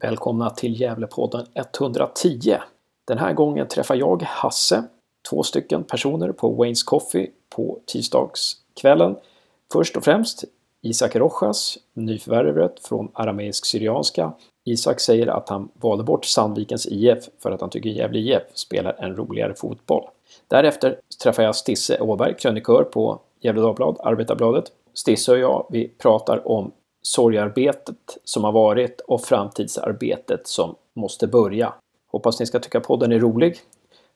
Välkomna till Gävlepodden 110. Den här gången träffar jag Hasse, två stycken personer på Waynes Coffee på tisdagskvällen. Först och främst Isak Rojas, nyförvärvet från arameisk syrianska. Isak säger att han valde bort Sandvikens IF för att han tycker Gävle IF spelar en roligare fotboll. Därefter träffar jag Stisse Åberg, krönikör på Gefle Dagblad, Arbetarbladet. Stisse och jag, vi pratar om sorgarbetet som har varit och framtidsarbetet som måste börja. Hoppas ni ska tycka podden är rolig.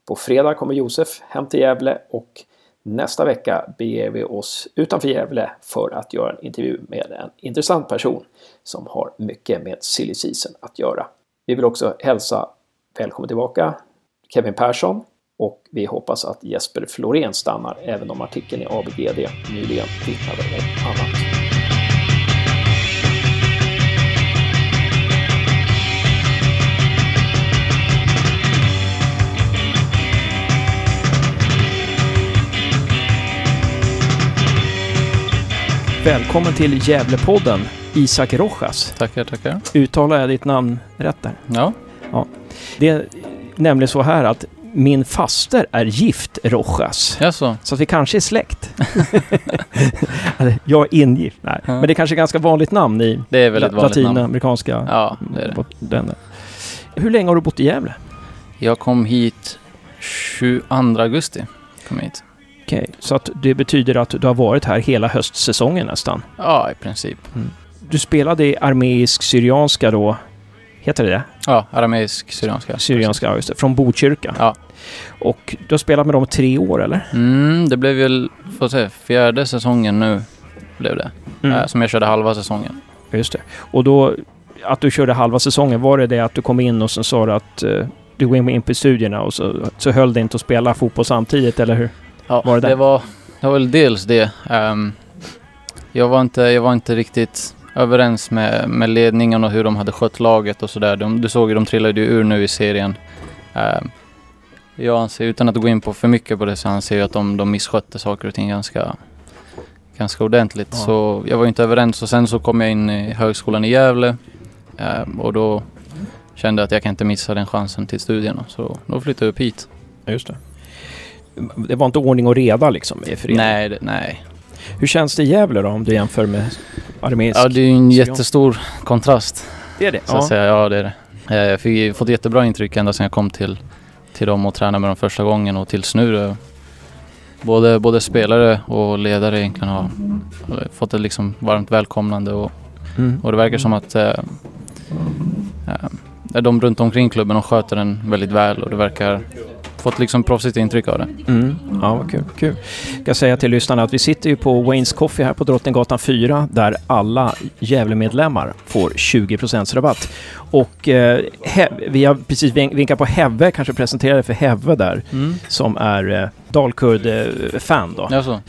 På fredag kommer Josef hem till Gävle och nästa vecka beger vi oss utanför Gävle för att göra en intervju med en intressant person som har mycket med silly season att göra. Vi vill också hälsa välkommen tillbaka Kevin Persson och vi hoppas att Jesper Florén stannar även om artikeln i ABGD nyligen vittnade om annat. Välkommen till Gävlepodden, Isak Rojas. Tackar, tackar. Uttalar jag ditt namn rätt där? Ja. ja. Det är nämligen så här att min faster är gift Rojas. Jaså? Så att vi kanske är släkt. jag är ingift. Nej. Ja. Men det är kanske är ganska vanligt namn i det är väldigt vanligt latinamerikanska... Namn. Ja, det är det. Hur länge har du bott i Gävle? Jag kom hit 22 augusti. Kom hit. Okej, okay. så att det betyder att du har varit här hela höstsäsongen nästan? Ja, i princip. Mm. Du spelade i armeisk syrianska då Heter det det? Ja, arameisk syrianska. Syrianska, ja just det. Från Botkyrka. Ja. Och du har spelat med dem tre år eller? Mm, det blev väl, får se, fjärde säsongen nu blev det. Mm. Äh, som jag körde halva säsongen. Just det. Och då, att du körde halva säsongen, var det det att du kom in och sen sa du att uh, du går in på studierna och så, så höll det inte att spela fotboll samtidigt, eller hur? Ja, var det, det, var, det var väl dels det. Um, jag, var inte, jag var inte riktigt överens med, med ledningen och hur de hade skött laget och sådär. Du såg ju, de trillade ju ur nu i serien. Uh, jag anser, utan att gå in på för mycket på det, så anser jag att de, de misskötte saker och ting ganska, ganska ordentligt. Ja. Så jag var inte överens och sen så kom jag in i högskolan i Gävle uh, och då kände jag att jag kan inte missa den chansen till studierna. Så då flyttade jag upp hit. Just det. Det var inte ordning och reda liksom i föreningen? Nej, det, nej. Hur känns det i Gävle då om du jämför med armeisk? Ja, det är ju en jättestor kontrast. Det är det? Så ja. Att säga. ja, det är det. Eh, jag fick fått jättebra intryck ända sedan jag kom till, till dem och tränade med dem första gången och tills nu. Både, både spelare och ledare egentligen har fått ett liksom varmt välkomnande och, mm. och det verkar som att äh, äh, de runt omkring klubben de sköter den väldigt väl och det verkar fått liksom proffsigt intryck av det. Mm. Ja, vad kul. kul. Jag ska säga till lyssnarna att vi sitter ju på Waynes Coffee här på Drottninggatan 4 där alla Gävle-medlemmar får 20 rabatt. Och eh, vi har precis vinkat på Hevve, kanske presenterade för Hevve där, mm. som är eh, Dalkurd-fan då. Jaså.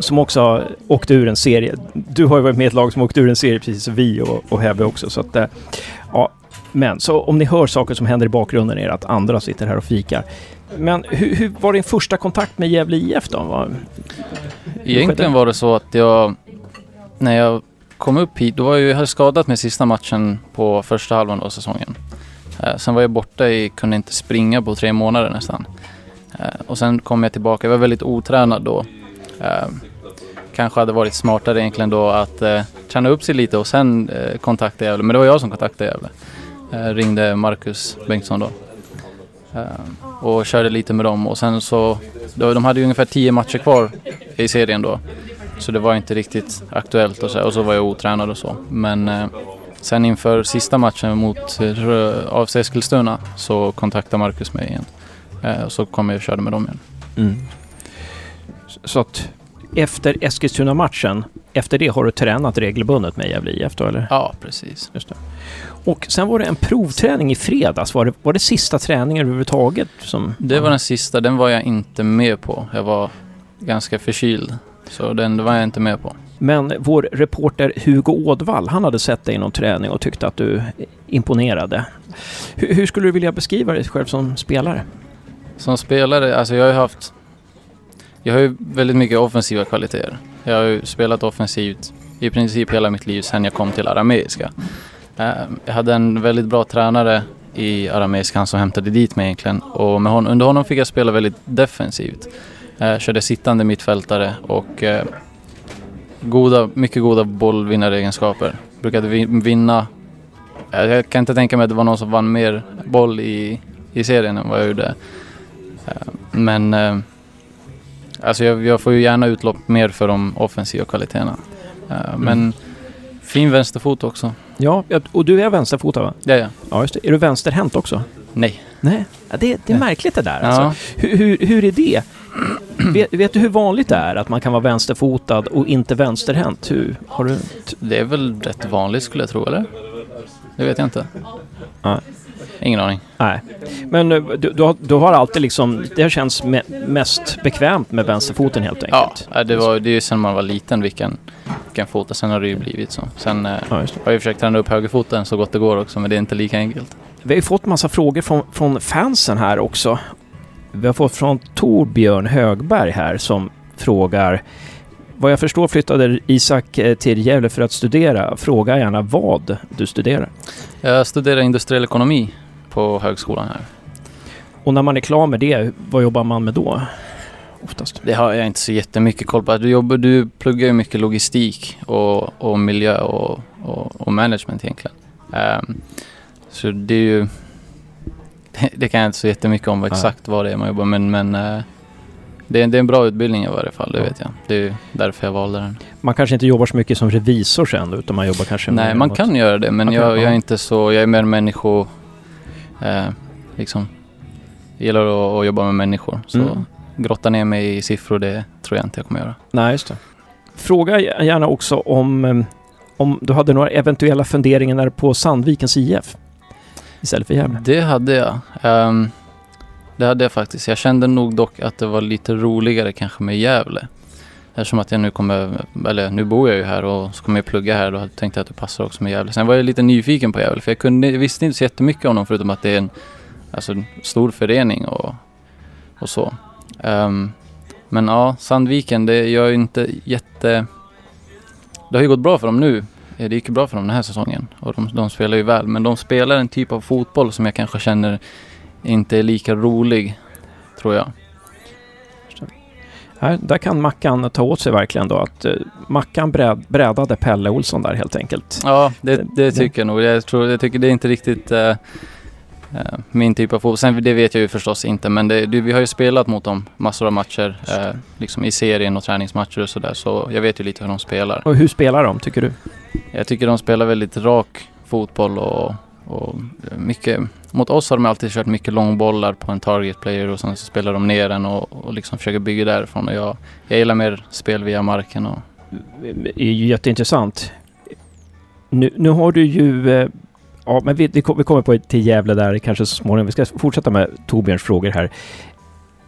Som också har åkt ur en serie. Du har ju varit med i ett lag som åkt ur en serie precis som vi och, och Hevve också. Så att, eh, ja, men så om ni hör saker som händer i bakgrunden är det att andra sitter här och fikar. Men hur, hur var din första kontakt med Gävle IF då? Var, Egentligen var det så att jag, när jag kom upp hit, då var jag, jag hade skadat mig sista matchen på första halvan av säsongen. Eh, sen var jag borta i, kunde inte springa på tre månader nästan. Eh, och sen kom jag tillbaka, jag var väldigt otränad då. Eh, kanske hade varit smartare egentligen då att träna upp sig lite och sen kontakta Gävle. Men det var jag som kontaktade Gävle. Eh, ringde Marcus Bengtsson då. Eh, och körde lite med dem och sen så, de hade ju ungefär tio matcher kvar i serien då. Så det var inte riktigt aktuellt och så, och så var jag otränad och så. Men eh, sen inför sista matchen mot eh, AFC Eskilstuna så kontaktade Marcus mig igen. Eh, och så kom jag och körde med dem igen. Mm. Så att efter Eskilstuna-matchen, efter det har du tränat regelbundet med Gävle IF då eller? Ja, precis. Just det. Och sen var det en provträning i fredags. Var det, var det sista träningen överhuvudtaget? Som, det var den sista. Den var jag inte med på. Jag var ganska förkyld. Så den var jag inte med på. Men vår reporter Hugo Ådvall, han hade sett dig i någon träning och tyckte att du imponerade. Hur, hur skulle du vilja beskriva dig själv som spelare? Som spelare? Alltså jag har ju haft... Jag har ju väldigt mycket offensiva kvaliteter. Jag har ju spelat offensivt i princip hela mitt liv sedan jag kom till arameiska. Ehm, jag hade en väldigt bra tränare i Arameiska, han som hämtade dit mig egentligen. Och med hon, under honom fick jag spela väldigt defensivt. Ehm, jag körde sittande mittfältare och ehm, goda, mycket goda bollvinnaregenskaper. Brukade vinna. Jag kan inte tänka mig att det var någon som vann mer boll i, i serien än vad jag gjorde. Men alltså jag, jag får ju gärna utlopp mer för de offensiva kvaliteterna. Men mm. fin vänsterfot också. Ja, och du är vänsterfotad va? Ja, ja. ja just det. Är du vänsterhänt också? Nej. Nej, ja, det, det är märkligt det där alltså. Ja. Hur, hur, hur är det? vet, vet, du hur vanligt det är att man kan vara vänsterfotad och inte vänsterhänt? Hur, har du... Det är väl rätt vanligt skulle jag tro, eller? Det vet jag inte. Nej. Ingen aning. Nej. Men eh, du, du, har, du har alltid liksom, det har känts me mest bekvämt med vänsterfoten helt enkelt? Ja, det, var, det är ju sen man var liten vilken, vilken fot sen har det ju blivit så. Sen eh, ja, har jag försökt träna upp högerfoten så gott det går också men det är inte lika enkelt. Vi har ju fått massa frågor från, från fansen här också. Vi har fått från Torbjörn Högberg här som frågar vad jag förstår flyttade Isak eh, till Gävle för att studera. Fråga gärna vad du studerar. Jag studerar industriell ekonomi på högskolan här. Och när man är klar med det, vad jobbar man med då? Oftast. Det har jag inte så jättemycket koll på. Du, jobbar, du pluggar ju mycket logistik och, och miljö och, och, och management egentligen. Um, så det är ju... Det, kan jag inte så jättemycket om exakt vad det är man jobbar med men, men uh, det är, det är en bra utbildning i varje fall, det ja. vet jag. Det är därför jag valde den. Man kanske inte jobbar så mycket som revisor sen utan man jobbar kanske Nej, man kan göra det men jag, jag, är inte så, jag är mer människo... Eh, liksom, jag gillar att, att, jobba med människor. Så mm. grotta ner mig i siffror, det tror jag inte jag kommer göra. Nej, just det. Fråga gärna också om, eh, om du hade några eventuella funderingar på Sandvikens IF istället för Gävle? Det hade jag. Um, det hade jag faktiskt. Jag kände nog dock att det var lite roligare kanske med Gävle. Eftersom att jag nu kommer, eller nu bor jag ju här och så kommer jag plugga här. Då tänkte jag att det passar också med Gävle. Sen var jag lite nyfiken på Gävle för jag, kunde, visste inte så jättemycket om dem förutom att det är en alltså, stor förening och, och så. Um, men ja, Sandviken, det gör ju inte jätte... Det har ju gått bra för dem nu. Det gick ju bra för dem den här säsongen och de, de spelar ju väl. Men de spelar en typ av fotboll som jag kanske känner inte är lika rolig, tror jag. Här, där kan Mackan ta åt sig verkligen då att uh, Mackan bräd, brädade Pelle Olsson där helt enkelt. Ja, det, det tycker jag nog. Jag, tror, jag tycker det är inte riktigt uh, uh, min typ av fotboll. Sen det vet jag ju förstås inte men det, det, vi har ju spelat mot dem massor av matcher liksom i serien och träningsmatcher och sådär så jag vet ju lite hur de spelar. Och hur spelar de tycker du? Jag tycker de spelar väldigt rak fotboll och, och eh, mycket mot oss har de alltid kört mycket långbollar på en target player och sen så spelar de ner den och, och liksom försöker bygga därifrån. Och jag, jag gillar mer spel via marken. Och... Det är ju jätteintressant. Nu, nu har du ju... Eh, ja, men vi, vi kommer på till Gävle där kanske så småningom. Vi ska fortsätta med Torbjörns frågor här.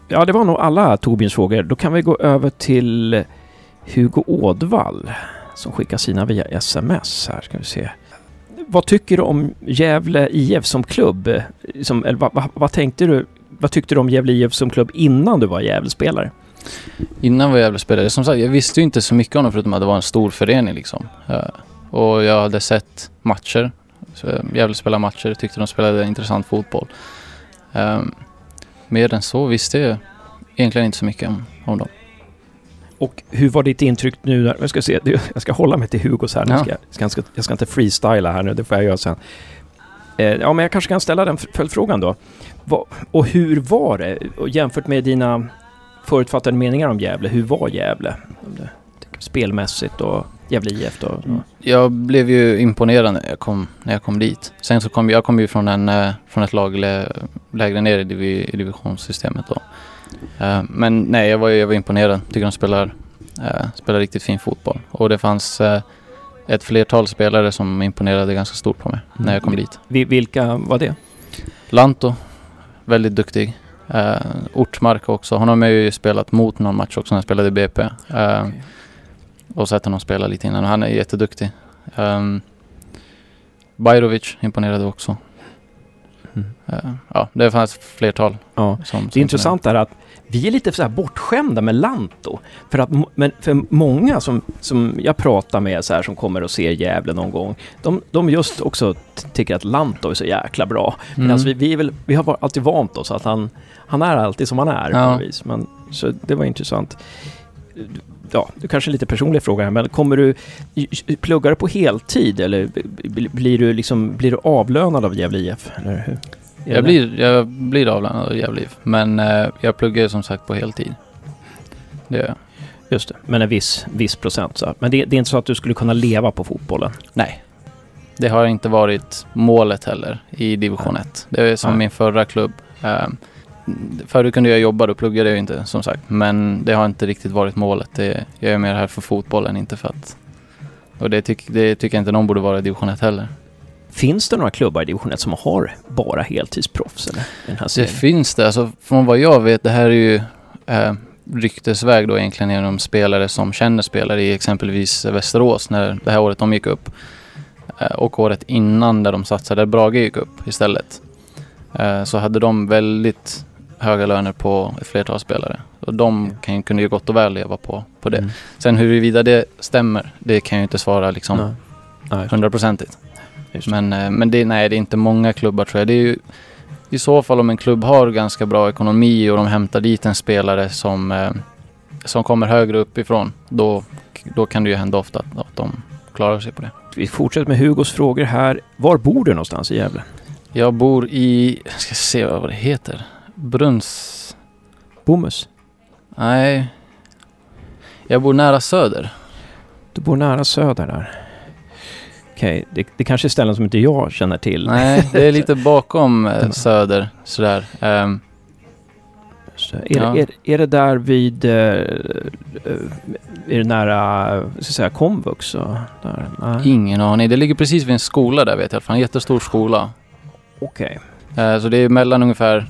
Ja, det var nog alla Torbjörns frågor. Då kan vi gå över till Hugo Ådvall som skickar sina via sms här. Ska vi se vad tycker du om Gävle IF som klubb? Som, eller, vad, vad, vad, tänkte du? Vad tyckte du om Gävle IF som klubb innan du var Gävlespelare? Innan var jag Gävlespelare? Som sagt, jag visste ju inte så mycket om dem förutom att det var en stor förening liksom. Och jag hade sett matcher. Eh, Gävle spelade matcher, tyckte de spelade intressant fotboll. Ehm, mer än så visste jag egentligen inte så mycket om, om dem. Och hur var ditt intryck nu? När, jag, ska se, jag ska hålla mig till Hugos här. Ja. Ska, jag, ska, jag ska inte freestyla här nu, det får jag göra sen. Eh, ja, men jag kanske kan ställa den följdfrågan då. Va, och hur var det? jämfört med dina förutfattade meningar om Gävle, hur var Gävle? Spelmässigt och Gävle IF då? Mm. Jag blev ju imponerad när jag kom, när jag kom dit. Sen så kom jag kom ju från, en, eh, från ett lag lägre ner i, div, i divisionssystemet då. Uh, men nej, jag var, jag var imponerad. Tycker de spelar, uh, spelar riktigt fin fotboll. Och det fanns uh, ett flertal spelare som imponerade ganska stort på mig mm. när jag kom dit. Vilka var det? Lanto, väldigt duktig. Uh, Ortmark också. Honom har jag ju spelat mot någon match också när jag spelade i BP. Okay. Och sett honom spela lite innan. Han är jätteduktig. Um, Bajrovic imponerade också. Mm. Uh, ja, det fanns flertal. Ja. Som, det är intressant är att vi är lite så här bortskämda med Lanto. För att men för många som, som jag pratar med så här, som kommer och ser Gävle någon gång, de, de just också tycker att Lanto är så jäkla bra. Mm. Men alltså, vi, vi, väl, vi har alltid vant oss att han, han är alltid som han är ja. på vis. Men, så det var intressant. Ja, det kanske är lite personlig fråga här, men kommer du plugga du på heltid eller blir du, liksom, blir du avlönad av Gävle IF? Eller hur? Jag blir, jag blir avlönad av Gävle men eh, jag pluggar som sagt på heltid. Det gör jag. Just det, men en viss, viss procent. Så. Men det, det är inte så att du skulle kunna leva på fotbollen? Nej. Det har inte varit målet heller i division 1. Det är som Nej. min förra klubb. Eh, förut kunde jag jobba, då pluggade jag inte som sagt. Men det har inte riktigt varit målet. Det, jag är mer här för fotbollen, inte för att... Och det, tyck, det tycker jag inte någon borde vara i division 1 heller. Finns det några klubbar i division 1 som har bara heltidsproffs? Eller, den här det finns det. Alltså, från vad jag vet, det här är ju eh, ryktesväg då egentligen genom spelare som känner spelare i exempelvis Västerås när det här året de gick upp. Eh, och året innan där de satsade, där Brage gick upp istället. Eh, så hade de väldigt höga löner på ett flertal spelare. Och de kan, kunde ju gott och väl leva på, på det. Mm. Sen huruvida det stämmer, det kan jag inte svara liksom hundraprocentigt. Men, eh, men det, nej, det är inte många klubbar tror jag. Det är ju, I så fall om en klubb har ganska bra ekonomi och de hämtar dit en spelare som, eh, som kommer högre uppifrån. Då, då kan det ju hända ofta att, att de klarar sig på det. Vi fortsätter med Hugos frågor här. Var bor du någonstans i Gävle? Jag bor i, jag ska se vad det heter. Brunns... Bomhus? Nej. Jag bor nära Söder. Du bor nära Söder där okej, det, det kanske är ställen som inte jag känner till. Nej, det är lite bakom eh, Söder sådär. Um, så är, ja. är, är det där vid... Uh, är det nära, ska säga, komvux? Där? Nej. Ingen aning. Det ligger precis vid en skola där vet jag. En jättestor skola. Okej. Okay. Så det är mellan ungefär...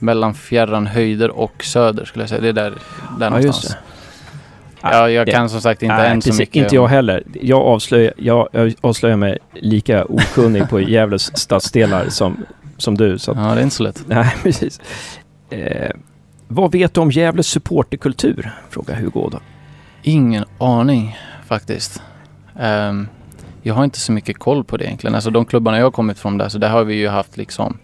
Mellan fjärran höjder och söder skulle jag säga. Det är där, där ja, någonstans. Ja, jag kan som sagt inte nej, än så mycket. Inte jag heller. Jag avslöjar, jag, jag avslöjar mig lika okunnig på Gävles stadsdelar som, som du. Så att, ja, det är inte så lätt. Nej, precis. Eh, vad vet du om Gävles supporterkultur? Frågar Hugo då. Ingen aning faktiskt. Um, jag har inte så mycket koll på det egentligen. Alltså de klubbarna jag har kommit från där, så där har vi ju haft liksom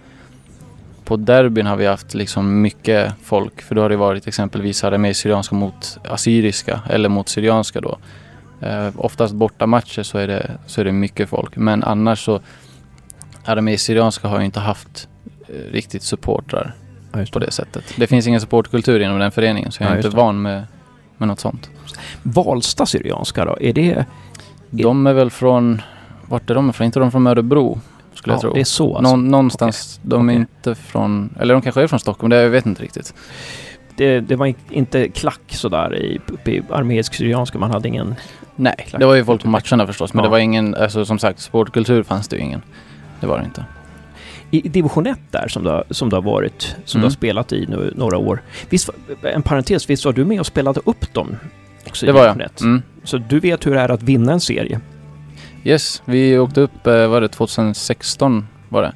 på derbyn har vi haft liksom mycket folk. För då har det varit exempelvis arameisk-syrianska mot assyriska eller mot syrianska då. Eh, oftast borta matcher så är, det, så är det mycket folk. Men annars så arameisk-syrianska har ju inte haft eh, riktigt supportrar ja, på det sättet. Det finns ingen supportkultur inom den föreningen så jag är ja, inte van med, med något sånt. Valsta syrianska då? Är det... De är väl från... Vart är de ifrån? Inte de från Örebro? Skulle ja, jag tro. det är så alltså. Någon, någonstans. Okay. De är okay. inte från, eller de kanske är från Stockholm, det jag vet inte riktigt. Det, det var inte klack sådär i, i armeisk-syrianska, man hade ingen... Nej, klack. det var ju folk på matcherna förstås, men ja. det var ingen, alltså som sagt, sportkultur fanns det ju ingen. Det var det inte. I division 1 där som du, har, som du har varit, som mm. du har spelat i nu några år. Visst, en parentes, visst var du med och spelade upp dem? Också det var jag. Mm. Så du vet hur det är att vinna en serie? Yes, vi åkte upp, eh, var det 2016 var det.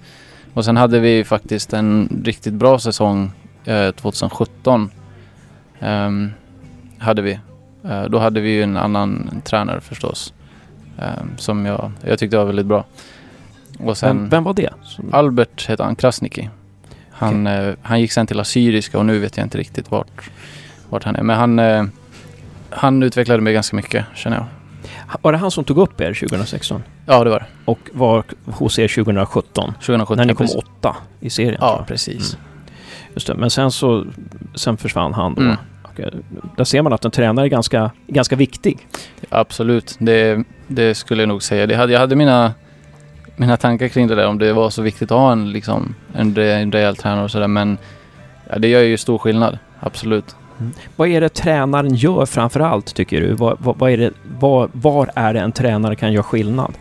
Och sen hade vi faktiskt en riktigt bra säsong eh, 2017. Um, hade vi. Uh, då hade vi ju en annan tränare förstås. Um, som jag, jag tyckte var väldigt bra. Och sen, vem, vem var det? Albert hette han, Krasniki. Han, okay. uh, han gick sen till Assyriska och nu vet jag inte riktigt vart, vart han är. Men han, uh, han utvecklade mig ganska mycket känner jag. Var det han som tog upp er 2016? Ja, det var det. Och var hos er 2017? 2017, När ni kom precis. åtta i serien? Ja, precis. Mm. Just det, men sen så sen försvann han då. Mm. Okej. Där ser man att en tränare är ganska, ganska viktig. Absolut, det, det skulle jag nog säga. Det hade, jag hade mina, mina tankar kring det där, om det var så viktigt att ha en, liksom, en, en rejäl tränare och sådär. Men ja, det gör ju stor skillnad, absolut. Mm. Vad är det tränaren gör framför allt, tycker du? Vad, vad, vad är det, vad, var är det en tränare kan göra skillnad?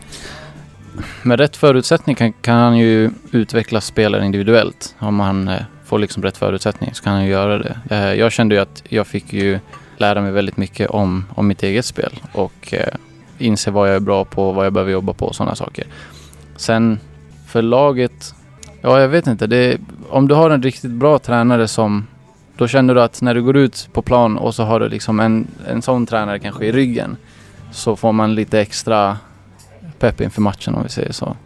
Med rätt förutsättning kan, kan han ju utveckla spelare individuellt. Om han eh, får liksom rätt förutsättning så kan han ju göra det. Eh, jag kände ju att jag fick ju lära mig väldigt mycket om, om mitt eget spel och eh, inse vad jag är bra på, vad jag behöver jobba på och sådana saker. Sen för laget Ja, jag vet inte. Det, om du har en riktigt bra tränare som... Då känner du att när du går ut på plan och så har du liksom en, en sån tränare kanske i ryggen. Så får man lite extra pepp inför matchen om vi säger så.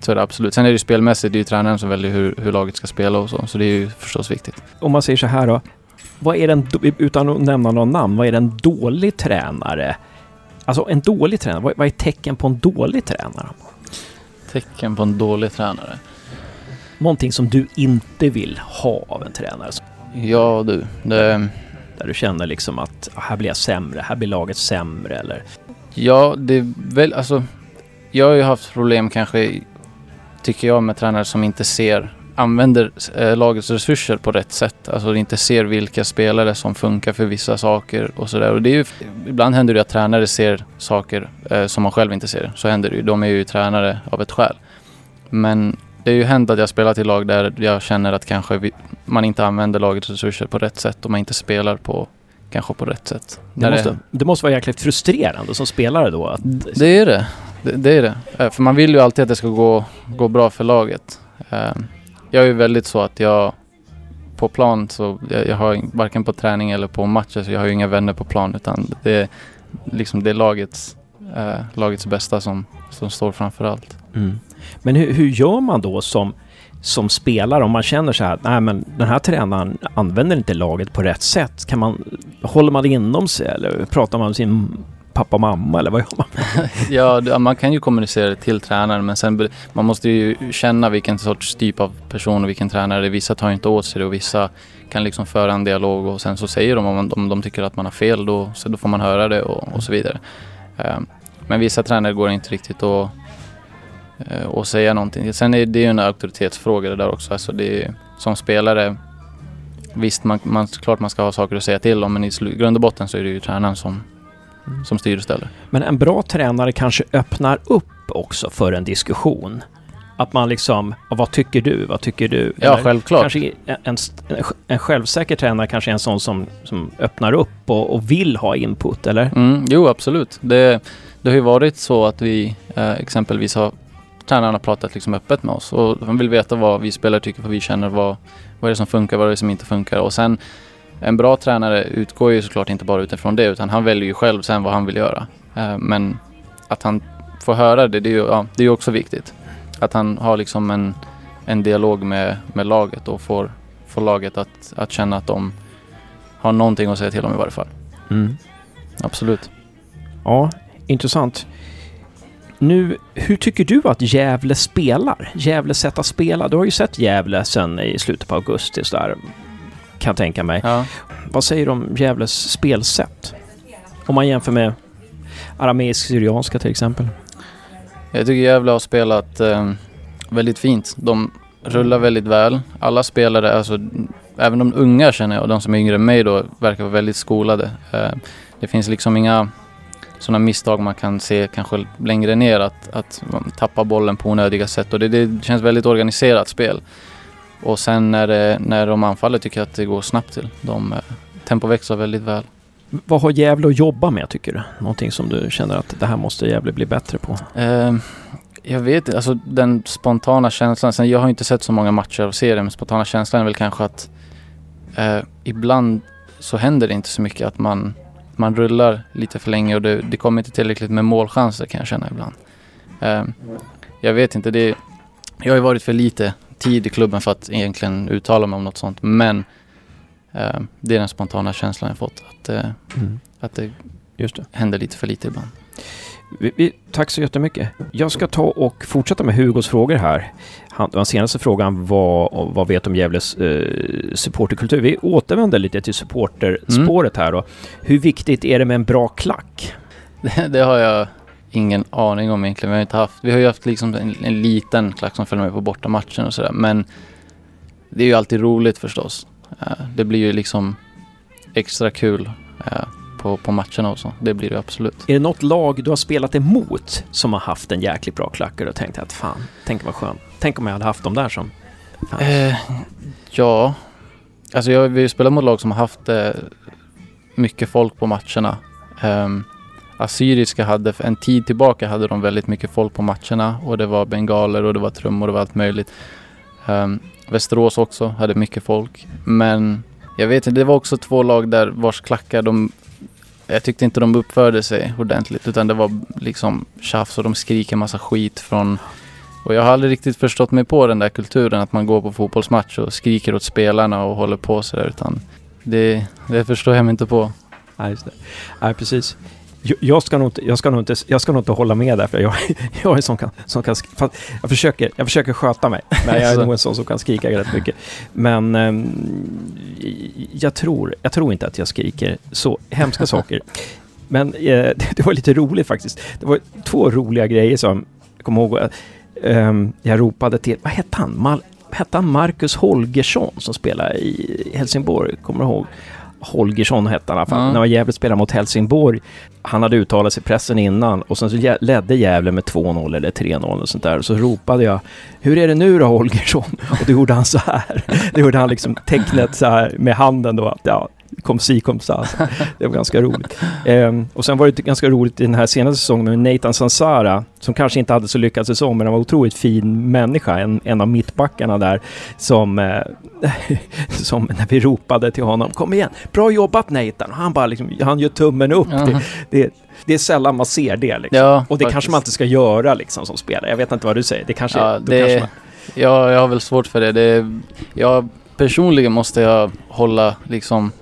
Så är det absolut. Sen är det ju spelmässigt, det är ju tränaren som väljer hur, hur laget ska spela och så. Så det är ju förstås viktigt. Om man säger så här då. Vad är den, utan att nämna någon namn, vad är en dålig tränare? Alltså en dålig tränare, vad, vad är tecken på en dålig tränare? Tecken på en dålig tränare? Någonting som du inte vill ha av en tränare? Ja du, det... Där du känner liksom att ah, här blir jag sämre, här blir laget sämre eller? Ja, det är väl alltså... Jag har ju haft problem kanske, tycker jag, med tränare som inte ser använder eh, lagets resurser på rätt sätt. Alltså inte ser vilka spelare som funkar för vissa saker och sådär. Och det är ju, ibland händer det att tränare ser saker eh, som man själv inte ser. Så händer det ju. De är ju tränare av ett skäl. Men det är ju hänt att jag spelat i lag där jag känner att kanske vi, man inte använder lagets resurser på rätt sätt och man inte spelar på kanske på rätt sätt. Det måste, det, det måste vara jäkligt frustrerande som spelare då? Att... Det är det. det. Det är det. Eh, för man vill ju alltid att det ska gå, gå bra för laget. Eh, jag är ju väldigt så att jag på plan så jag, har varken på träning eller på matcher så jag har ju inga vänner på plan utan det är liksom det är lagets, eh, lagets bästa som, som står framför allt. Mm. Men hur, hur gör man då som, som spelare om man känner så här nej men den här tränaren använder inte laget på rätt sätt. Kan man, håller man det inom sig eller pratar man med sin pappa och mamma eller vad gör man? ja, man kan ju kommunicera till tränaren men sen man måste ju känna vilken sorts typ av person och vilken tränare det är. Vissa tar inte åt sig det och vissa kan liksom föra en dialog och sen så säger de om, om de tycker att man har fel då, så då får man höra det och, och så vidare. Ehm, men vissa tränare går inte riktigt att och säga någonting. Sen är det ju en auktoritetsfråga det där också. Alltså det är, som spelare, visst man, man, klart man ska ha saker att säga till om men i grund och botten så är det ju tränaren som, Mm. som styr och ställer. Men en bra tränare kanske öppnar upp också för en diskussion. Att man liksom, vad tycker du? Vad tycker du? Ja, Eller självklart. Kanske en, en, en, självsäker tränare kanske är en sån som, som öppnar upp och, och vill ha input, eller? Mm, jo, absolut. Det, det har ju varit så att vi eh, exempelvis har tränarna pratat liksom öppet med oss och de vill veta vad vi spelare tycker, vad vi känner, vad, vad är det som funkar, vad är det som inte funkar och sen en bra tränare utgår ju såklart inte bara utifrån det utan han väljer ju själv sen vad han vill göra. Eh, men att han får höra det, det är ju ja, det är också viktigt. Att han har liksom en, en dialog med, med laget och får, får laget att, att känna att de har någonting att säga till om i varje fall. Mm. Absolut. Ja, intressant. Nu, hur tycker du att Gävle spelar? Gävles sätt att spela? Du har ju sett Gävle sen i slutet på augusti. Så där kan jag tänka mig. Ja. Vad säger du om Gävles spelsätt? Om man jämför med arameisk-syrianska till exempel. Jag tycker Gävle har spelat eh, väldigt fint. De rullar väldigt väl. Alla spelare, alltså även de unga känner jag och de som är yngre än mig då verkar vara väldigt skolade. Eh, det finns liksom inga sådana misstag man kan se kanske längre ner att, att tappa bollen på onödiga sätt och det, det känns väldigt organiserat spel. Och sen när, det, när de anfaller tycker jag att det går snabbt till. De eh, tempoväxlar väldigt väl. Vad har Gävle att jobba med tycker du? Någonting som du känner att det här måste Gävle bli bättre på? Eh, jag vet inte, alltså den spontana känslan. Sen jag har inte sett så många matcher av serien men spontana känslan är väl kanske att eh, ibland så händer det inte så mycket att man, man rullar lite för länge och det, det kommer inte tillräckligt med målchanser kan jag känna ibland. Eh, jag vet inte, det, jag har ju varit för lite tid i klubben för att egentligen uttala mig om något sånt. Men eh, det är den spontana känslan jag fått. Att, eh, mm. att det, Just det. händer lite för lite ibland. Vi, vi, tack så jättemycket. Jag ska ta och fortsätta med Hugos frågor här. Han, den senaste frågan var vad vet om Gävles eh, supporterkultur? Vi återvänder lite till supporterspåret mm. här då. Hur viktigt är det med en bra klack? Det, det har jag ingen aning om egentligen. Vi har inte haft, vi har ju haft liksom en, en liten klack som följer med på bortamatchen och sådär. Men det är ju alltid roligt förstås. Uh, det blir ju liksom extra kul uh, på, på matcherna och så. Det blir det absolut. Är det något lag du har spelat emot som har haft en jäkligt bra klack och tänkt att fan, tänk vad skönt. Tänk om jag hade haft dem där som... Uh, ja, alltså jag, vi spelat mot lag som har haft mycket folk på matcherna. Um, Assyriska hade, en tid tillbaka hade de väldigt mycket folk på matcherna och det var bengaler och det var trummor och det var allt möjligt. Um, Västerås också hade mycket folk. Men jag vet inte, det var också två lag där vars klackar de jag tyckte inte de uppförde sig ordentligt utan det var liksom tjafs och de skriker massa skit från och jag har aldrig riktigt förstått mig på den där kulturen att man går på fotbollsmatch och skriker åt spelarna och håller på sådär utan det, det förstår jag mig inte på. Nej, just det. Nej, precis. Jag ska, nog inte, jag, ska nog inte, jag ska nog inte hålla med där, för jag, jag är en sån kan, som kan jag, försöker, jag försöker sköta mig, men jag är nog en sån som kan skrika rätt mycket. Men um, jag, tror, jag tror inte att jag skriker så hemska saker. Men eh, det var lite roligt faktiskt. Det var två roliga grejer som jag kommer ihåg. Um, jag ropade till, vad hette han? Mal, hette han Marcus Holgersson som spelade i Helsingborg? Kommer du ihåg? Holgersson hette han i alla fall. Mm. När Gävle spelade mot Helsingborg. Han hade uttalat sig i pressen innan och sen så ledde Gävle med 2-0 eller 3-0 och sånt där. Och så ropade jag Hur är det nu då Holgersson? Och då gjorde han så här. Då gjorde han liksom tecknet så här med handen då att ja, kom si kom sa. Det var ganska roligt. Um, och sen var det ganska roligt i den här senaste säsongen med Nathan Sansara, som kanske inte hade så lyckad säsong, men han var otroligt fin människa. En, en av mittbackarna där som, uh, som när vi ropade till honom, kom igen, bra jobbat Nathan! Och han bara liksom, han gör tummen upp. -huh. det, det, det, är sällan man ser det liksom. Ja, och det faktiskt. kanske man inte ska göra liksom som spelare. Jag vet inte vad du säger. Det kanske... Ja, det, kanske man... ja jag har väl svårt för det. det jag personligen måste jag hålla liksom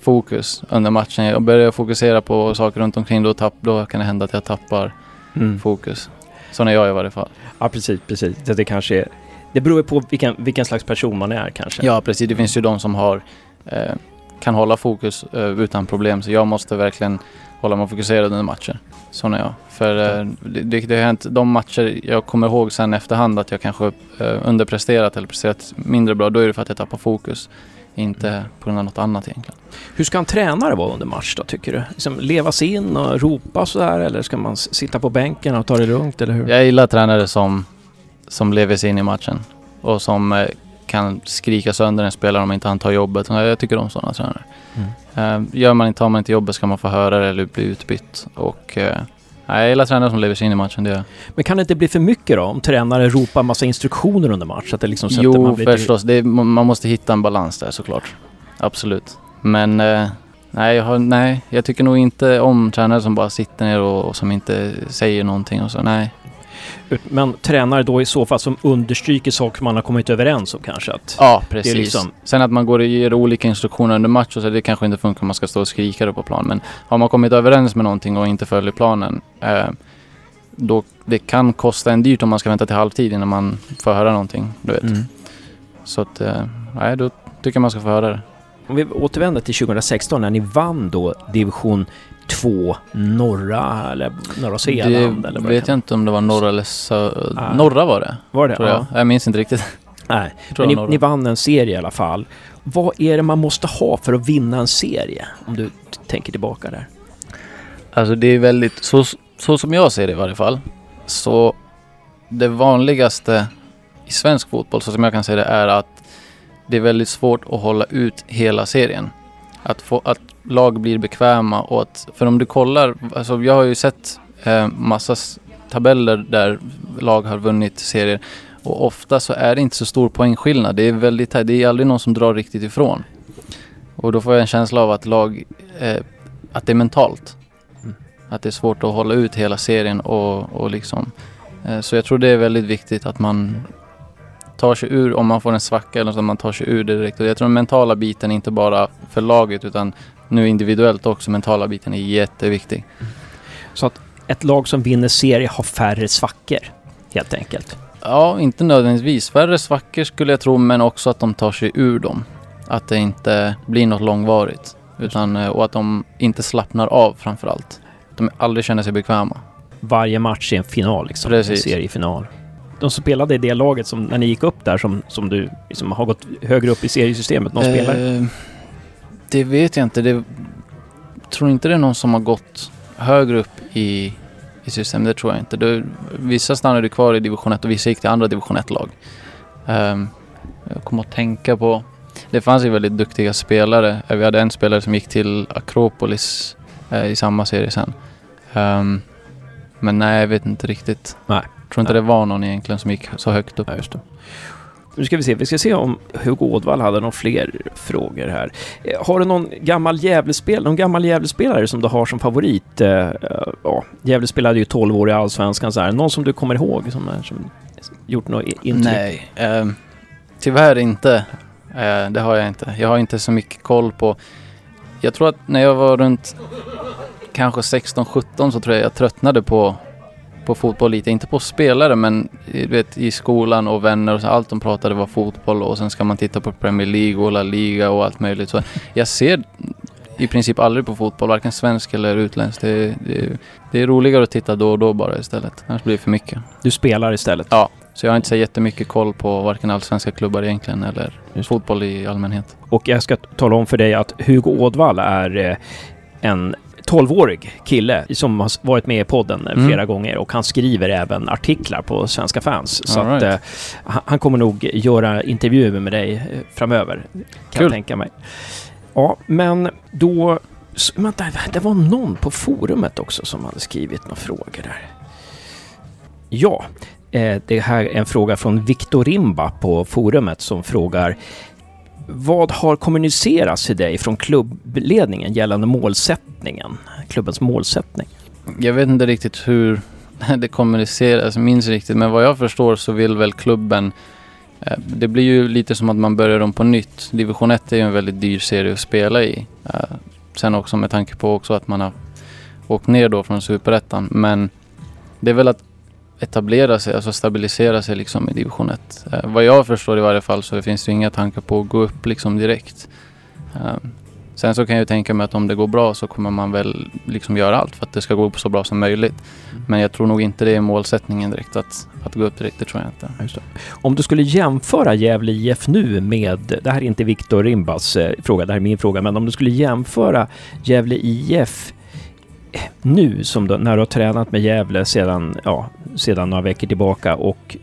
fokus under matchen. Jag börjar fokusera på saker runt omkring då, tapp, då kan det hända att jag tappar mm. fokus. Så är jag i varje fall. Ja, precis, precis. Det, det kanske är, det beror på vilken, vilken slags person man är kanske. Ja, precis. Det finns ju de som har eh, kan hålla fokus eh, utan problem. Så jag måste verkligen hålla mig fokuserad under matcher. Sån är jag. För eh, det, det, det har hänt de matcher jag kommer ihåg sen efterhand att jag kanske eh, underpresterat eller presterat mindre bra. Då är det för att jag tappar fokus. Inte på grund av något annat egentligen. Hur ska en tränare vara under match då, tycker du? Liksom leva sig in och ropa sådär eller ska man sitta på bänken och ta det lugnt, eller hur? Jag gillar tränare som, som lever sig in i matchen och som eh, kan skrika sönder en spelare om inte han tar jobbet. Jag tycker om sådana tränare. Mm. Eh, gör man inte, tar man inte jobbet ska man få höra det eller bli utbytt. Och eh, Nej, jag gillar tränare som lever sig in i matchen, det Men kan det inte bli för mycket då? Om tränare ropar massa instruktioner under match? Att det liksom sätter jo, man förstås. Det är, man måste hitta en balans där såklart. Absolut. Men eh, nej, jag har, nej, jag tycker nog inte om tränare som bara sitter ner och, och som inte säger någonting och så. Nej, men tränare då i så fall som understryker saker man har kommit överens om kanske? Att ja, precis. Liksom... Sen att man går och ger olika instruktioner under match och så, det kanske inte funkar om man ska stå och skrika på plan. Men har man kommit överens med någonting och inte följer planen, eh, då det kan kosta en dyrt om man ska vänta till halvtid innan man får höra någonting. Du vet. Mm. Så att, eh, nej, då tycker jag man ska få höra det. Om vi återvänder till 2016 när ni vann då division två norra eller norra Svealand? Det eller vet jag inte om det var norra eller sö ah. Norra var det. Var det? Tror jag. Ja. jag minns inte riktigt. Nej, men ni, ni, vann en serie i alla fall. Vad är det man måste ha för att vinna en serie? Om du tänker tillbaka där. Alltså det är väldigt, så, så som jag ser det i varje fall, så det vanligaste i svensk fotboll, så som jag kan se det, är att det är väldigt svårt att hålla ut hela serien. Att, få, att lag blir bekväma och att, för om du kollar, alltså jag har ju sett eh, massa tabeller där lag har vunnit serier och ofta så är det inte så stor poängskillnad. Det är väldigt det är aldrig någon som drar riktigt ifrån. Och då får jag en känsla av att lag, eh, att det är mentalt. Mm. Att det är svårt att hålla ut hela serien och, och liksom. Eh, så jag tror det är väldigt viktigt att man tar sig ur, om man får en svacka eller så, man tar sig ur det direkt. Och jag tror den mentala biten, inte bara för laget utan nu individuellt också, mentala biten är jätteviktig. Så att ett lag som vinner serie har färre svackor, helt enkelt? Ja, inte nödvändigtvis färre svackor skulle jag tro, men också att de tar sig ur dem. Att det inte blir något långvarigt. Utan, eh, och att de inte slappnar av framför allt. De aldrig känner sig bekväma. Varje match är en final liksom. Precis. En seriefinal de som spelade i det laget som, när ni gick upp där som, som du liksom har gått högre upp i seriesystemet? Någon eh, spelare? Det vet jag inte. Det, tror inte det är någon som har gått högre upp i, i systemet. Det tror jag inte. Det, vissa stannade kvar i division 1 och vissa gick till andra division 1-lag. Um, ehm, jag kommer att tänka på... Det fanns ju väldigt duktiga spelare. Vi hade en spelare som gick till Akropolis uh, i samma serie sen. Um, men nej, jag vet inte riktigt. Nej tror inte det var någon egentligen som gick så högt upp. Ja, just det. Nu ska vi se, vi ska se om Hugo Ådvall hade några fler frågor här. Eh, har du någon gammal Gävlespelare, någon gammal Gävlespelare som du har som favorit? Eh, eh, ja, Gävle spelade ju 12 år i Allsvenskan så här. Någon som du kommer ihåg som, är, som gjort något intryck? Nej, eh, tyvärr inte. Eh, det har jag inte. Jag har inte så mycket koll på... Jag tror att när jag var runt kanske 16-17 så tror jag jag tröttnade på på fotboll lite, inte på spelare men du vet, i skolan och vänner och så, allt de pratade var fotboll och sen ska man titta på Premier League och La Liga och allt möjligt. Så jag ser i princip aldrig på fotboll, varken svensk eller utländsk. Det, det, det är roligare att titta då och då bara istället, annars blir det för mycket. Du spelar istället? Ja, så jag har inte så jättemycket koll på varken allsvenska klubbar egentligen eller Just. fotboll i allmänhet. Och jag ska tala om för dig att Hugo Ådvall är eh, en 12-årig kille som har varit med i podden mm. flera gånger och han skriver även artiklar på Svenska fans. Så right. att, uh, han kommer nog göra intervjuer med dig uh, framöver, kan Kul. jag tänka mig. Ja, men då... Vänta, det var någon på forumet också som hade skrivit några frågor där. Ja, eh, det här är en fråga från Viktor Rimba på forumet som frågar vad har kommunicerats till dig från klubbledningen gällande målsättningen, klubbens målsättning? Jag vet inte riktigt hur det kommuniceras, minns riktigt, men vad jag förstår så vill väl klubben eh, det blir ju lite som att man börjar om på nytt. Division 1 är ju en väldigt dyr serie att spela i. Eh, sen också med tanke på också att man har åkt ner då från Superettan. Men det är väl att etablera sig, alltså stabilisera sig liksom i division 1. Eh, vad jag förstår i varje fall så finns det inga tankar på att gå upp liksom direkt. Eh, sen så kan jag tänka mig att om det går bra så kommer man väl liksom göra allt för att det ska gå upp så bra som möjligt. Mm. Men jag tror nog inte det är målsättningen direkt att, att gå upp direkt, det tror jag inte. Om du skulle jämföra Gävle IF nu med, det här är inte Viktor Rimbas eh, fråga, det här är min fråga, men om du skulle jämföra Gävle IF nu, som då, när du har tränat med Gävle sedan, ja, sedan några veckor tillbaka och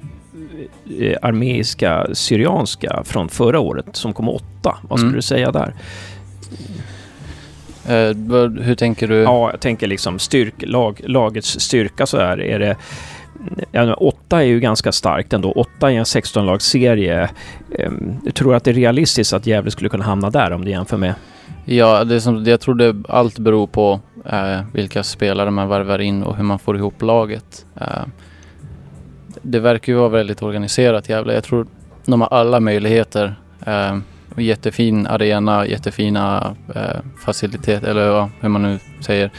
eh, armeiska syrianska från förra året som kom åtta. Vad skulle mm. du säga där? Uh, hur tänker du? Ja, jag tänker liksom styrk, lag, lagets styrka så här. Är det, ja, åtta är ju ganska starkt ändå. Åtta i en 16-lagsserie. Um, jag tror att det är realistiskt att Gävle skulle kunna hamna där om du jämför med Ja, det som, jag tror det allt beror på eh, vilka spelare man värvar in och hur man får ihop laget. Eh, det verkar ju vara väldigt organiserat Gävle. Jag tror de har alla möjligheter. Eh, jättefin arena, jättefina eh, faciliteter, eller ja, hur man nu säger.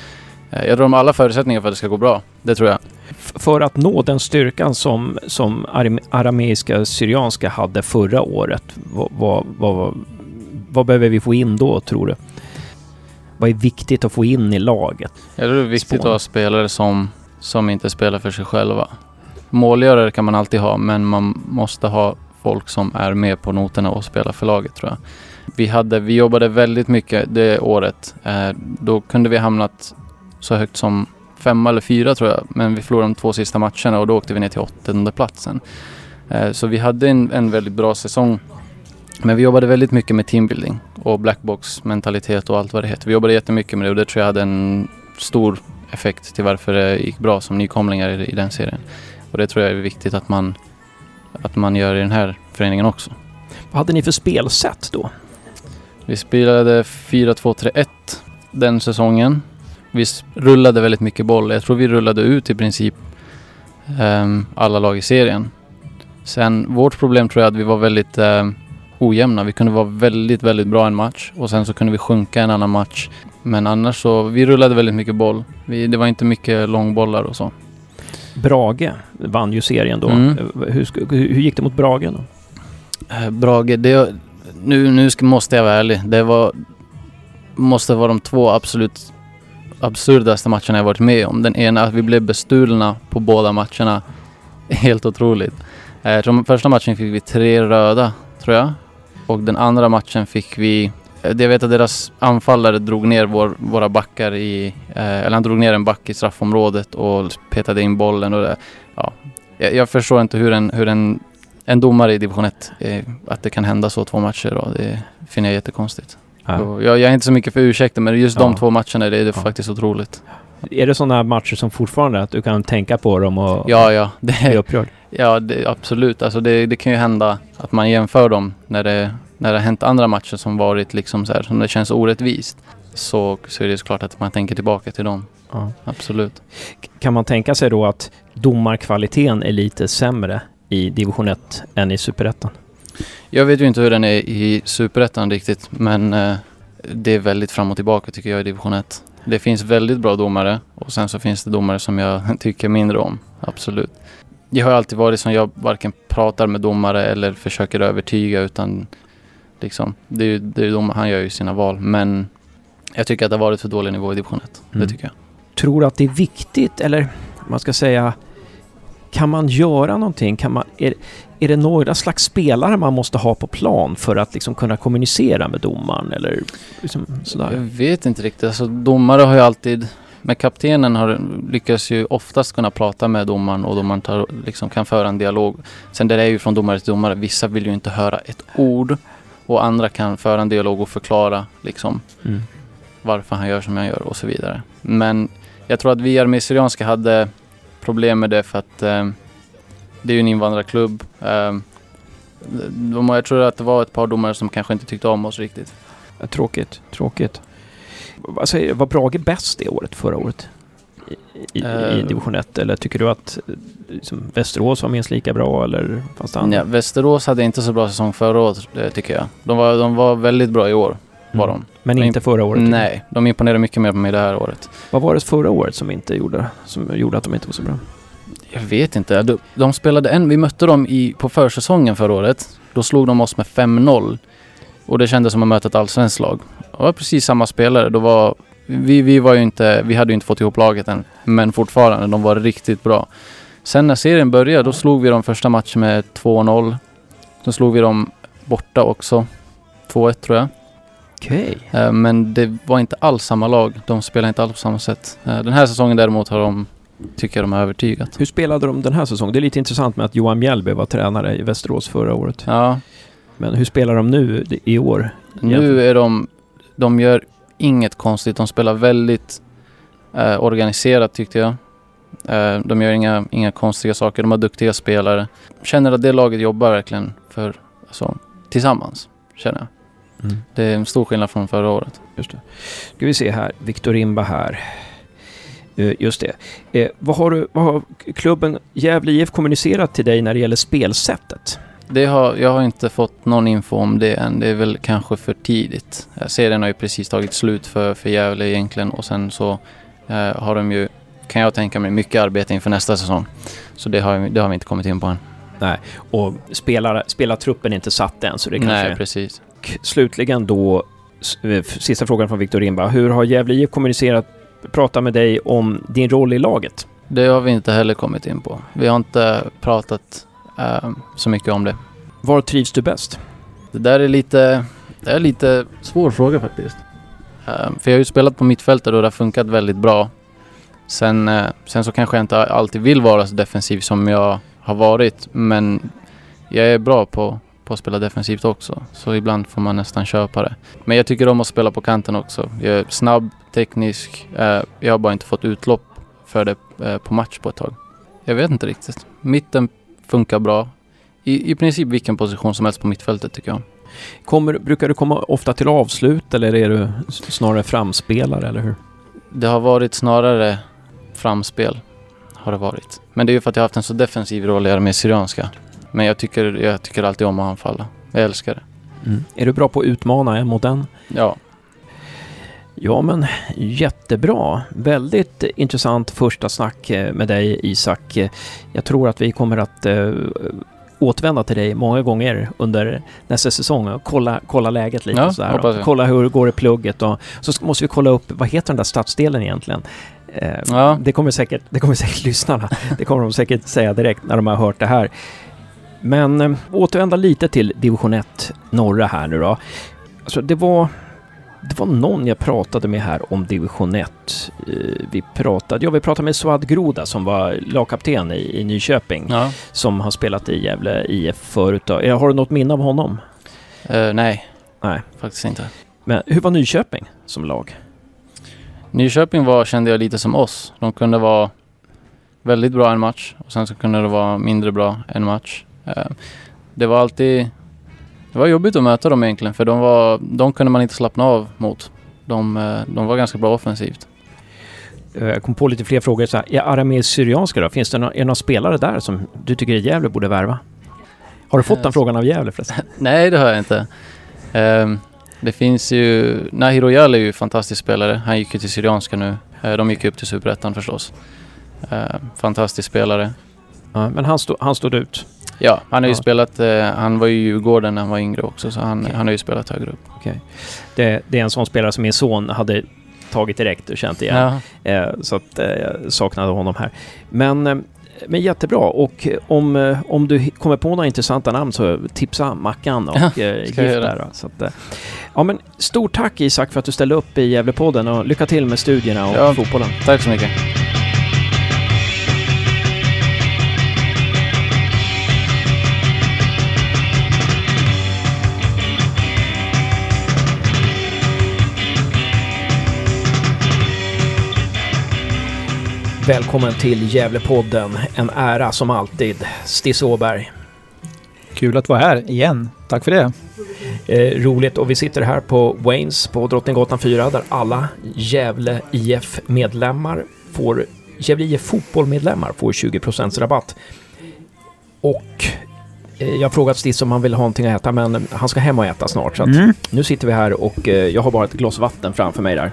Eh, jag tror de har alla förutsättningar för att det ska gå bra. Det tror jag. För att nå den styrkan som, som arameiska syrianska hade förra året, vad, vad, vad, vad behöver vi få in då, tror du? Vad är viktigt att få in i laget? Jag tror det är viktigt Spån. att ha spelare som, som inte spelar för sig själva. Målgörare kan man alltid ha, men man måste ha folk som är med på noterna och spelar för laget tror jag. Vi, hade, vi jobbade väldigt mycket det året. Eh, då kunde vi hamnat så högt som femma eller fyra tror jag. Men vi förlorade de två sista matcherna och då åkte vi ner till åttonde platsen. Eh, så vi hade en, en väldigt bra säsong men vi jobbade väldigt mycket med teambuilding och blackbox-mentalitet och allt vad det heter. Vi jobbade jättemycket med det och det tror jag hade en stor effekt till varför det gick bra som nykomlingar i, i den serien. Och det tror jag är viktigt att man, att man gör i den här föreningen också. Vad hade ni för spelsätt då? Vi spelade 4-2-3-1 den säsongen. Vi rullade väldigt mycket boll. Jag tror vi rullade ut i princip um, alla lag i serien. Sen vårt problem tror jag att vi var väldigt um, ojämna. Vi kunde vara väldigt, väldigt bra en match och sen så kunde vi sjunka en annan match. Men annars så, vi rullade väldigt mycket boll. Vi, det var inte mycket långbollar och så. Brage vann ju serien då. Mm. Hur, hur, gick det mot Brage då? Eh, Brage, det, nu, nu ska, måste jag vara ärlig. Det var, måste vara de två absolut absurdaste matcherna jag varit med om. Den ena, att vi blev bestulna på båda matcherna. Helt otroligt. Eh, första matchen fick vi tre röda, tror jag. Och den andra matchen fick vi jag vet att deras anfallare drog ner vår, våra backar i, eh, eller han drog ner en back i straffområdet och petade in bollen och det, ja. Jag, jag förstår inte hur en, hur en, en domare i division 1, eh, att det kan hända så två matcher då. Det finner jag jättekonstigt. Ja. Jag, jag, är inte så mycket för ursäkter men just ja. de två matcherna det är det ja. faktiskt otroligt. Är det sådana matcher som fortfarande att du kan tänka på dem och Ja, ja. Det, bli upprörd? Ja, det, absolut. Alltså det, det kan ju hända att man jämför dem när det, när det har hänt andra matcher som varit liksom så här, som det känns orättvist. Så, så är det såklart att man tänker tillbaka till dem. Ja. Absolut. Kan man tänka sig då att domarkvaliteten är lite sämre i division 1 än i superettan? Jag vet ju inte hur den är i superettan riktigt, men eh, det är väldigt fram och tillbaka tycker jag i division 1. Det finns väldigt bra domare och sen så finns det domare som jag tycker mindre om. Absolut. Jag har alltid varit som jag varken pratar med domare eller försöker övertyga utan liksom, det är det är domare, han gör ju sina val. Men jag tycker att det har varit för dålig nivå i division 1. Mm. Det tycker jag. Tror du att det är viktigt eller man ska säga kan man göra någonting? Kan man, är, är det några slags spelare man måste ha på plan för att liksom kunna kommunicera med domaren eller liksom Jag sådär? vet inte riktigt. Alltså, domare har ju alltid... Med kaptenen har lyckas ju oftast kunna prata med domaren och domaren tar, liksom, kan föra en dialog. Sen det är ju från domare till domare. Vissa vill ju inte höra ett ord och andra kan föra en dialog och förklara liksom, Mm. varför han gör som han gör och så vidare. Men jag tror att vi Armé Syrianska hade problem med det för att eh, det är ju en invandrarklubb. Eh, de, jag tror att det var ett par domare som kanske inte tyckte om oss riktigt. Tråkigt, tråkigt. Vad säger, var Brage bäst det året, förra året? I, i, i Eh. division 1? Eller tycker du att liksom, Västerås var minst lika bra eller fanns det? Ja, Västerås hade inte så bra säsong förra året eh, tycker jag. De var, de var väldigt bra i år. Var Mm. de. Men Men inte förra året? Nej, de imponerade mycket mer på mig det här året. Vad var det förra året som inte gjorde, som gjorde att de inte var så bra? Jag vet inte. De, de spelade en, vi mötte dem i, på försäsongen förra året. Då slog de oss med 5-0. Och det kändes som att möta ett allsvenskt lag. Det var precis samma spelare. Då var, vi, vi, var ju inte, vi hade ju inte fått ihop laget än. Men fortfarande, de var riktigt bra. Sen när serien började, då slog vi dem första matchen med 2-0. Då slog vi dem borta också. 2-1 tror jag. Okej. Eh, Men det var inte alls samma lag. De spelade inte alls på samma sätt. Eh, Den här säsongen däremot har de, tycker jag de har övertygat. Hur spelade de den här säsongen? Det är lite intressant med att Johan Mjällby var tränare i Västerås förra året. Ja, Men hur spelar de nu i år? nu är de, de gör inget konstigt. De spelar väldigt eh, organiserat tyckte jag. Eh, de gör inga, inga konstiga saker. De har duktiga spelare. Känner att det laget jobbar verkligen för, alltså, tillsammans. Känner jag. Mm. Det är en stor skillnad från förra året. Just det. Ska vi se här. Viktor Imba här. Eh, Just det. Eh, vad, har du, vad har klubben Gävle IF kommunicerat till dig när det gäller spelsättet? Det har, jag har inte fått någon info om det än. Det är väl kanske för tidigt. Eh, Serien har ju precis tagit slut för, för Gävle egentligen och sen så eh, har de ju, kan jag tänka mig, mycket arbete inför nästa säsong. Så det har, det har vi inte kommit in på än. Och spelar, spelartruppen är inte satt än, så det kanske... Nej, precis. Slutligen då, sista frågan från Viktor Imba. Hur har Gävle IF kommunicerat, pratat med dig om din roll i laget? Det har vi inte heller kommit in på. Vi har inte pratat eh, så mycket om det. Var trivs du bäst? Det där är lite, det är lite svår fråga faktiskt. Eh, för jag har ju spelat på mittfältet och det har funkat väldigt bra. Sen, eh, sen så kanske jag inte alltid vill vara så defensiv som jag har varit. Men jag är bra på, på att spela defensivt också. Så ibland får man nästan köpa det. Men jag tycker om att spela på kanten också. Jag är snabb, teknisk. Eh, jag har bara inte fått utlopp för det eh, på match på ett tag. Jag vet inte riktigt. Mitten funkar bra. I, I princip vilken position som helst på mittfältet tycker jag. Kommer, brukar du komma ofta till avslut eller är du snarare framspelare, eller hur? Det har varit snarare framspel. Har det varit. Men det är ju för att jag har haft en så defensiv roll i Armé Syrianska. Men jag tycker, jag tycker alltid om att anfalla. Jag älskar det. Är du bra på att utmana en mot en? Ja, Ja, men jättebra. Väldigt intressant första snack eh, med dig, Isak. Jag tror att vi kommer att eh, återvända till dig många gånger under nästa säsong och kolla, kolla läget lite. Ja, sådär. Kolla hur det går i plugget och så måste vi kolla upp, vad heter den där stadsdelen egentligen? Eh, Ja. det, kommer säkert, det kommer säkert lyssnarna, det kommer de säkert säga direkt när de har hört det här. Men eh, återvända lite till division 1 norra här nu då. Alltså det var, det var någon jag pratade med här om division 1. Eh, Vi pratade, ja, vi pratade med Suad Groda som var lagkapten i, i Nyköping. ja. Som har spelat i Gävle IF förut. Eh, Har du något minne av honom? Eh, nej, Nej. faktiskt inte. Men hur var Nyköping som lag? Nyköping var, kände jag lite som oss. De kunde vara väldigt bra en match och sen så kunde det vara mindre bra en match. Det var alltid... Det var jobbigt att möta dem egentligen för de, var, de kunde man inte slappna av mot. De, eh, de var ganska bra offensivt. Eh, jag kom på lite fler frågor. Så här, är Aramé Syrianska då? Finns det några, är det några spelare där som du tycker Gävle borde värva? Har du fått den frågan av Gävle förresten? Nej, det har jag inte. Um, det finns ju... Nahir Oyal är ju fantastisk spelare. Han gick ju till Syrianska nu. De gick upp till Superettan förstås. Uh, fantastisk spelare. Ja, men han, stod, han stod ut? Ja, han har ju spelat... Uh, han var ju i Djurgården när han var yngre också, så han, okay. han har ju spelat högre upp. Okay. Det, det, är en sån spelare som min son hade tagit direkt och känt igen. Ja. så att jag saknade honom här. Men men jättebra och om, om du kommer på några intressanta namn så tipsa Mackan och ja, eh, där. Så att, eh, ja, men stort tack Isak för att du ställde upp i Gävlepodden och lycka till med studierna och ja, fotbollen. Tack så mycket. Välkommen till Gävlepodden. En ära som alltid. Stis Åberg. Kul att vara här igen. Tack för det. Eh, roligt och vi sitter här på Waynes på Drottninggatan 4 där alla Gävle IF-medlemmar får Gävle IF fotbollmedlemmar får 20% rabatt. Och eh, jag har frågat Stis om han vill ha någonting att äta men han ska hem och äta snart. Så mm. nu sitter vi här och eh, jag har bara ett glas vatten framför mig där.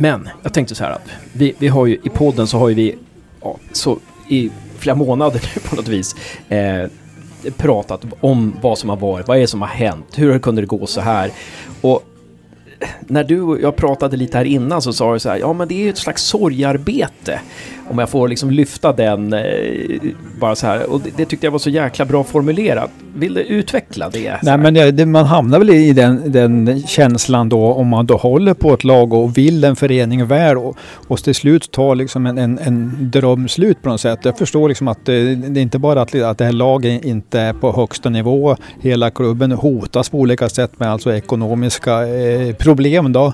Men jag tänkte så här att vi, vi har ju i podden så har ju vi ja, så i flera månader på något vis eh, pratat om vad som har varit, vad är det som har hänt, hur kunde det gå så här? Och när du och jag pratade lite här innan så sa du så här, ja men det är ju ett slags sorgarbete om jag får liksom lyfta den eh, bara så här. Och det, det, tyckte jag var så jäkla bra formulerat. Vill du utveckla det? Nej men det, man hamnar väl i den, den, känslan då om man då håller på ett lag och vill en förening väl och, och till slut tar liksom en, en, en drömslut på något sätt. Jag förstår liksom att det, det är inte bara att, att det här laget inte är på högsta nivå. Hela klubben hotas på olika sätt med alltså ekonomiska eh, problem då.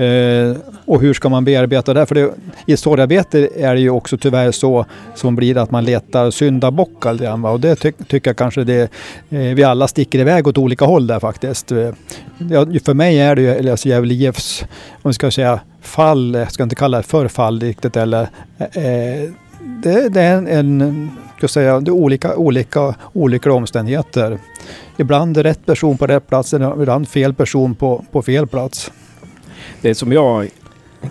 Eh, och hur ska man bearbeta det? För det, i sorgarbete är det ju också tyvärr så som blir att man letar syndabockar lite grann. Och det ty tycker jag kanske det, eh, vi alla sticker iväg åt olika håll där faktiskt. Eh, ja, för mig är det ju alltså Gävle IFs, om vi ska säga fall, jag ska inte kalla det för fall riktigt eller eh, det, det, är en, en ska säga, det är olika, olika, olika omständigheter. Ibland är rätt person på rätt plats, ibland fel person på, på fel plats. Det som jag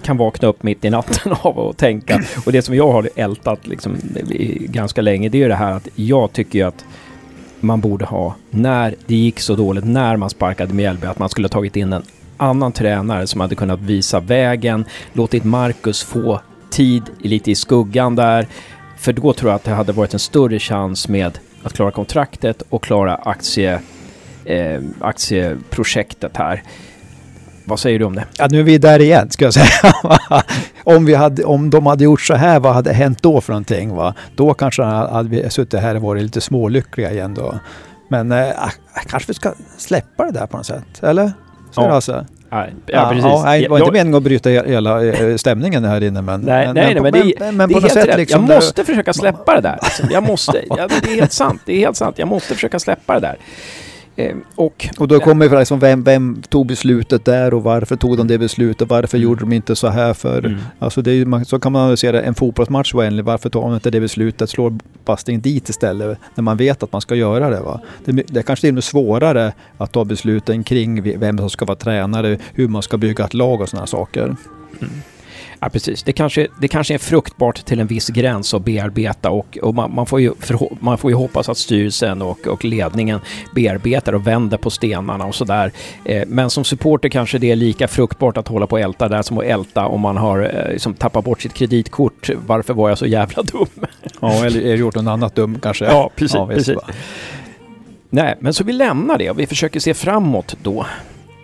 kan vakna upp mitt i natten av och tänka. Och det som jag har ältat liksom ganska länge, det är ju det här att jag tycker att man borde ha, när det gick så dåligt, när man sparkade Mjällby, att man skulle ha tagit in en annan tränare som hade kunnat visa vägen, låtit Marcus få tid lite i skuggan där. För då tror jag att det hade varit en större chans med att klara kontraktet och klara aktie, eh, aktieprojektet här. Vad säger du om det? Ja, nu är vi där igen, ska jag säga. om, vi hade, om de hade gjort så här, vad hade hänt då för någonting? Va? Då kanske hade vi suttit här och varit lite smålyckliga igen då. Men eh, kanske vi ska släppa det där på något sätt, eller? Så ja. Alltså. Ja, ja, precis. Ja, nej, det var inte meningen att bryta hela eh, stämningen här inne men... Nej, men, nej, men, men, det, men, det är helt rätt. Liksom, jag måste försöka släppa det där. Liksom. Jag måste, ja, det är helt sant. Det är helt sant. Jag måste försöka släppa det där. Eh, och, och då kommer vi liksom, vem, vem tog beslutet där och varför tog de det beslutet? Varför mm. gjorde de inte så här för? Mm. Alltså det är, så kan man se det, en fotbollsmatch oändlig. Varför tar de inte det beslutet? Slår Basting dit istället när man vet att man ska göra det? Va? Det, det är kanske till och med svårare att ta besluten kring vem som ska vara tränare, hur man ska bygga ett lag och sådana saker. Mm. Ja, precis. Det kanske, det kanske är fruktbart till en viss gräns att bearbeta och, och man, man, får ju man får ju hoppas att styrelsen och, och ledningen bearbetar och vänder på stenarna och sådär. Eh, men som supporter kanske det är lika fruktbart att hålla på och älta där som att älta om man har eh, liksom, tappat bort sitt kreditkort. Varför var jag så jävla dum? Ja, eller gjort något annat dum kanske. Ja, precis. Ja, precis. Nej, men så vi lämnar det och vi försöker se framåt då.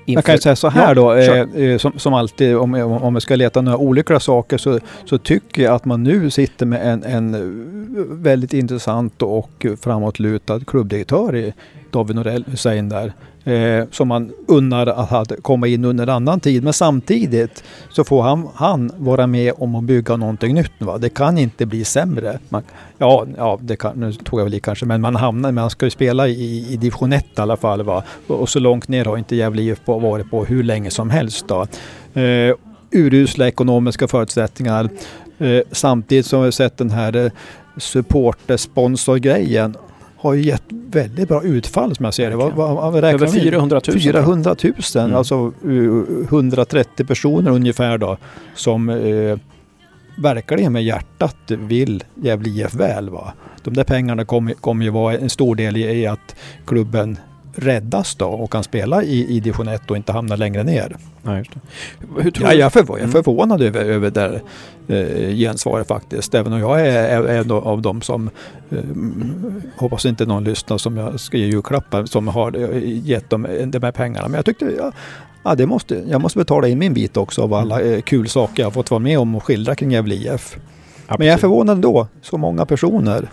Jag kan ju säga så här ja, då, eh, eh, som, som, alltid om, om vi ska leta några olyckliga saker så, så tycker jag att man nu sitter med en, en väldigt intressant och framåtlutad klubbdirektör i, David Norell Hussein där. Eh, som man unnar att komma in under en annan tid. Men samtidigt så får han, han vara med om att bygga någonting nytt. Va? Det kan inte bli sämre. Man, ja, ja det kan, nu tog jag väl i kanske, men man hamnar, man ska ju spela i, i division 1 i alla fall. Va? Och, och så långt ner har inte Gävle IF varit på hur länge som helst. Då. Eh, urusla ekonomiska förutsättningar. Eh, samtidigt som vi har sett den här eh, supporter-sponsor-grejen har ju gett väldigt bra utfall som jag ser det. Vad, vad, Över 400 000. 400 000, mm. alltså 130 personer ungefär då. Som eh, verkligen med hjärtat vill Gävle IF väl. Va? De där pengarna kommer, kommer ju vara en stor del i, i att klubben räddas då och kan spela i, i division 1 och inte hamna längre ner. Ja, just det. Hur tror ja, jag, är förv jag är mm. förvånad mm. över, över det eh, gensvaret faktiskt. Även om jag är, är en av dem som, eh, hoppas inte någon lyssnar som jag ska ge julklappar, som har eh, gett dem de här pengarna. Men jag tyckte, ja, ja, det måste, jag måste betala in min bit också av alla mm. eh, kul saker jag fått vara med om och skildra kring Gävle IF. Men jag är förvånad ändå, så många personer.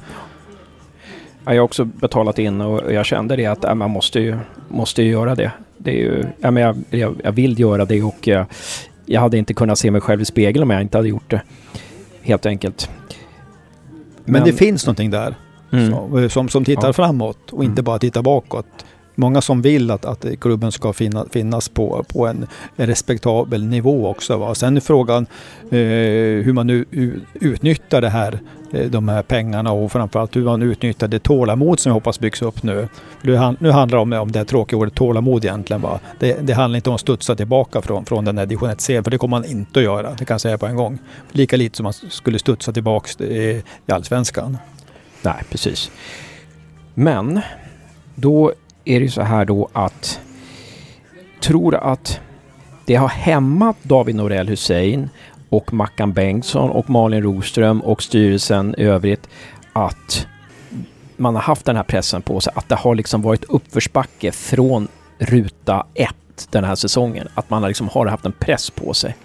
Ja, jag har också betalat in och jag kände det att ja, man måste ju, måste ju göra det. det är ju, jag, jag, jag vill göra det och jag, jag hade inte kunnat se mig själv i spegeln om jag inte hade gjort det. Helt enkelt. Men, men det finns någonting där mm. som, som tittar ja. framåt och inte mm. bara tittar bakåt många som vill att, att klubben ska finna, finnas på, på en, respektabel nivå också. Va? Sen är frågan eh, hur man nu utnyttjar det här, eh, de här pengarna och framförallt hur man utnyttjar det tålamod som jag hoppas byggs upp nu. Nu, nu handlar det om, om det tråkiga ordet tålamod egentligen. Va? Det, det handlar inte om att studsa tillbaka från, från den här division 1 för det kommer man inte att göra. Det kan jag säga på en gång. Lika lite som man skulle studsa tillbaka i, eh, i allsvenskan. Nej, precis. Men då är det ju så här då att tror att det har hämmat David Norell Hussein och Mackan Bengtsson och Malin Roström och styrelsen i övrigt att man har haft den här pressen på sig, att det har liksom varit uppförsbacke från ruta ett den här säsongen. Att man liksom har haft en press på sig.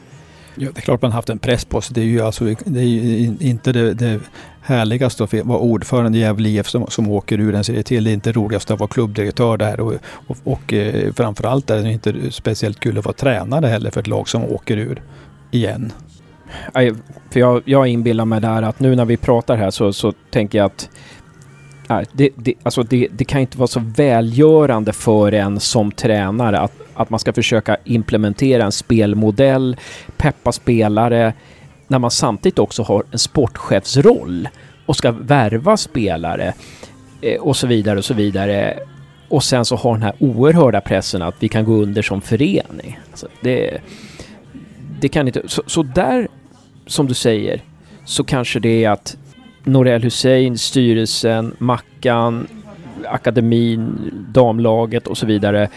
Ja, det är klart man haft en press på sig. Det är ju, alltså, det är ju inte det, det härligaste att vara ordförande i Gävle IF som, som åker ur en serie till. Det är inte roligast att vara klubbdirektör där och, och, och eh, framförallt är det inte speciellt kul att vara tränare heller för ett lag som åker ur igen. För jag, jag inbillar mig där att nu när vi pratar här så, så tänker jag att Nej, det, det, alltså det, det, kan inte vara så välgörande för en som tränare att, att man ska försöka implementera en spelmodell, peppa spelare, när man samtidigt också har en sportchefsroll och ska värva spelare eh, och så vidare och så vidare. Och sen så har den här oerhörda pressen att vi kan gå under som förening. Alltså det, det kan inte... Så, så där, som du säger, så kanske det är att Norell Hussein, styrelsen, Mackan, akademin, damlaget och så vidare.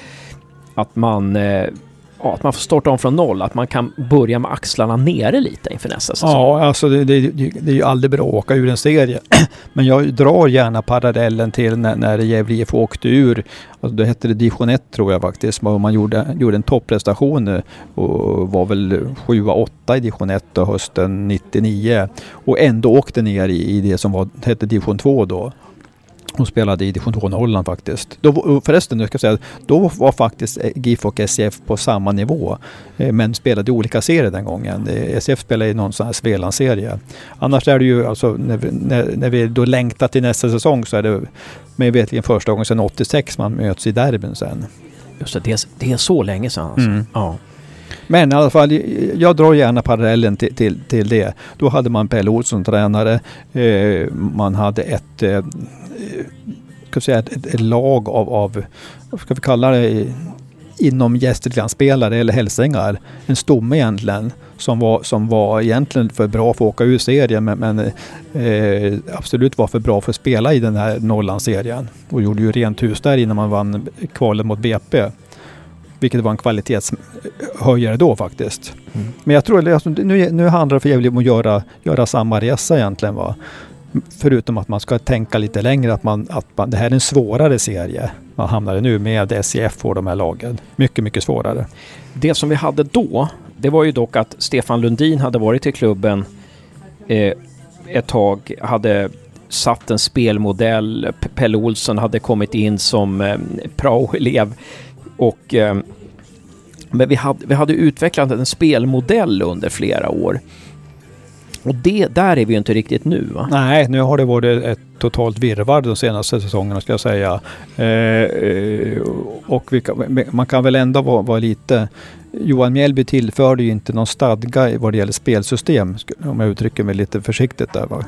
Att man eh, ja, att man får starta om från noll, att man kan börja med axlarna nere lite inför nästa säsong. Ja, alltså det, det, det är ju aldrig bra att åka ur en serie. Men jag drar gärna parallellen till när, när Gävle IF åkte ur. Alltså då hette det division 1 tror jag faktiskt. Man gjorde, gjorde en topprestation och var väl 7-8 i division 1 hösten 99. Och ändå åkte ner i, i det som var, hette division 2 då. Hon spelade i division 2 Holland faktiskt. Då, förresten, jag ska säga, då var faktiskt GIF och SCF på samma nivå. Eh, men spelade i olika serier den gången. SCF eh, spelade i någon sån här Svealandsserie. Annars är det ju, alltså, när, vi, när, när vi då längtar till nästa säsong så är det mig vetligen första gången sedan 86 man möts i derbyn sen. Just det, det är, det är så länge sedan alltså. Mm. Ja. Men i alla fall, jag drar gärna parallellen till, till, till det. Då hade man Pelle Olsson tränare. Eh, man hade ett eh, ska säga, ett, ett, lag av, av, vad ska vi kalla det, inom Gästriklandsspelare eller hälsängar. En stomme egentligen som var, som var egentligen för bra för att åka ur serien men, men eh, absolut var för bra för att spela i den här Norrlandsserien. Och gjorde ju rent hus där innan man vann kvalet mot BP. Vilket var en kvalitetshöjare då faktiskt. Mm. Men jag tror, alltså, nu, nu handlar det för Gävle om att göra, göra samma resa egentligen. Va? Förutom att man ska tänka lite längre att, man, att man, det här är en svårare serie man hamnar i nu med SEF och de här lagen. Mycket, mycket svårare. Det som vi hade då, det var ju dock att Stefan Lundin hade varit i klubben eh, ett tag, hade satt en spelmodell. Pelle Olsson hade kommit in som eh, prao-elev och eh, men vi hade, vi hade utvecklat en spelmodell under flera år. Och det, där är vi ju inte riktigt nu va? Nej, nu har det varit ett totalt virrvarr de senaste säsongerna ska jag säga. Eh, eh och kan, man kan väl ändå vara, vara, lite... Johan Mjällby tillförde ju inte någon stadga vad det gäller spelsystem, om jag uttrycker mig lite försiktigt där. Va?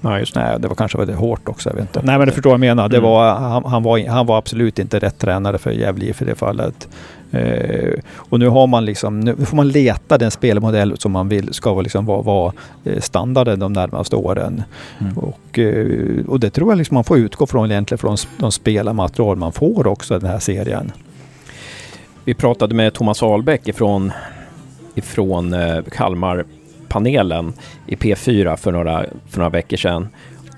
Nej, just nej, det var kanske väldigt hårt också. Jag vet inte. Nej, men du förstår vad jag menar. Det mm. var, han, han, var, han var absolut inte rätt tränare för Gävle i det fallet. Eh, och nu har man liksom, nu får man leta den spelmodell som man vill ska liksom vara, vara eh, standarden de närmaste åren. Mm. Och, eh, och det tror jag liksom man får utgå från egentligen från de spelarmaterial man får också i den här serien. Vi pratade med Thomas Ahlbäck ifrån, ifrån eh, Kalmar panelen i P4 för några, för några veckor sedan.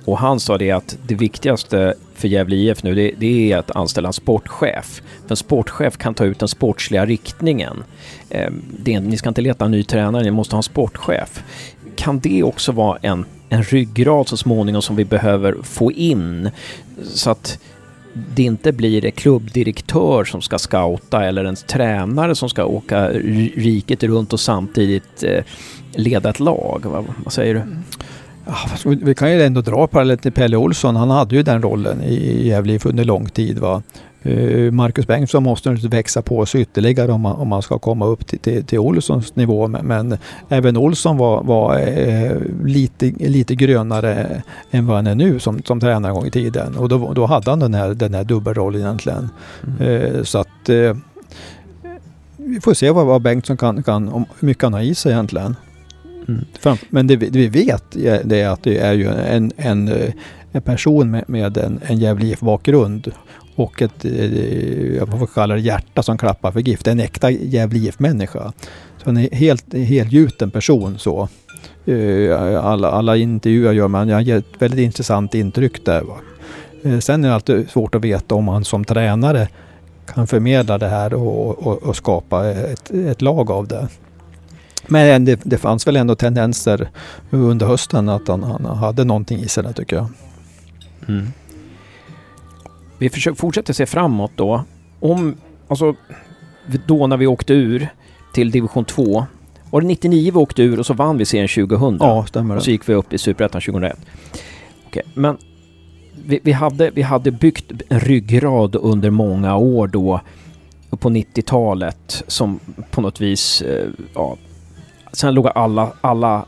Och han sa det att det viktigaste för Gävle IF nu, det, det, är att anställa en sportchef. För en sportchef kan ta ut den sportsliga riktningen. Eh, det, ni ska inte leta en ny tränare, ni måste ha en sportchef. Kan det också vara en, en ryggrad så småningom som vi behöver få in? Så att det inte blir en klubbdirektör som ska scouta eller en tränare som ska åka riket runt och samtidigt eh, leda ett lag. Vad, vad säger du? Ja, vi kan ju ändå dra parallellt till Pelle Olsson. Han hade ju den rollen i Gävle under lång tid. Va? Eh, Marcus Bengtsson måste växa på sig ytterligare om man, om man ska komma upp till, till, till Olssons nivå. Men, men, även Olsson var, var eh, lite, lite grönare än vad han är nu som, som tränare en gång i tiden. Och då, då hade han den här, den här dubbelrollen egentligen. Mm. Eh, så att eh, vi får se vad, vad Bengtsson kan, kan, om, hur mycket han har i sig egentligen. Mm. Men det, det, vi vet det är att det är ju en, en, eh, en person med, med en, en Gävle bakgrund och ett, eh, jag får kalla det hjärta som klappar för gift. En äkta Gävle människa Så en helt helgjuten person så. Eh, alla, alla intervjuer gör man, han ger ett väldigt intressant intryck där. Va? Sen är det alltid svårt att veta om han som tränare kan förmedla det här och, och, och skapa ett, ett lag av det. Men det, det fanns väl ändå tendenser under hösten att han, han hade någonting i sig där tycker jag. Mm. Vi försöker, fortsätter se framåt då. Om, alltså, då när vi åkte ur till division 2. Var det 99 vi åkte ur och så vann vi serien 2000? Ja, stämmer det. Och så gick vi upp i Superettan 2001. Okej, men vi, vi, hade, vi hade byggt en ryggrad under många år då på 90-talet som på något vis eh, ja, sen låg alla, alla,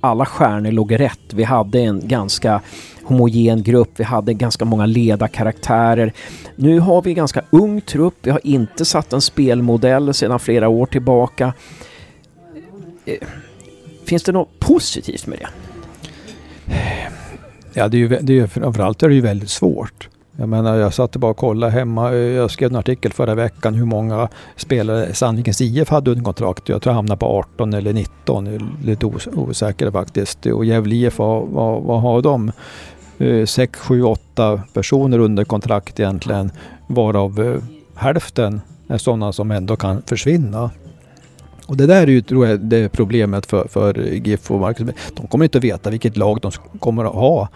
alla stjärnor låg rätt. Vi hade en ganska homogen grupp, vi hade ganska många ledarkaraktärer. Nu har vi en ganska ung trupp, vi har inte satt en spelmodell sedan flera år tillbaka. Eh, finns det något positivt med det? Ja, det är ju, det är framförallt är det ju väldigt svårt. Jag menar, jag satt bara och kollade hemma. Jag skrev en artikel förra veckan hur många spelare Sandvikens IF hade under kontrakt. Jag tror jag hamnade på 18 eller 19. Lite os osäker faktiskt. Och Gävle IF, vad, vad, vad har de? 6, 7, 8 personer under kontrakt egentligen. Varav eh, hälften är sådana som ändå kan försvinna. Och det där är ju tror jag, det problemet för, för GIF och Marcus. De kommer inte att veta vilket lag de kommer att ha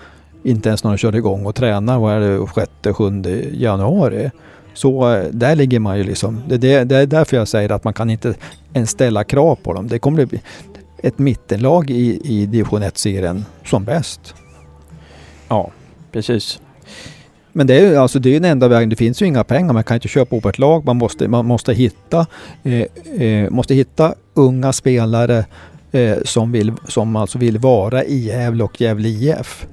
inte ens när de kör igång och tränar, vad är det, 6 7 januari. Så eh, där ligger man ju liksom. Det, det, det, är därför jag säger att man kan inte ens ställa krav på dem. Det kommer bli ett mittenlag i, i division 1-serien som bäst. Ja, precis. Men det är alltså det är den enda vägen. Det finns ju inga pengar. Man kan inte köpa upp ett lag. Man måste, man måste hitta, eh, eh, måste hitta unga spelare eh, som, vill, som alltså vill vara i Gävle och Gävle IF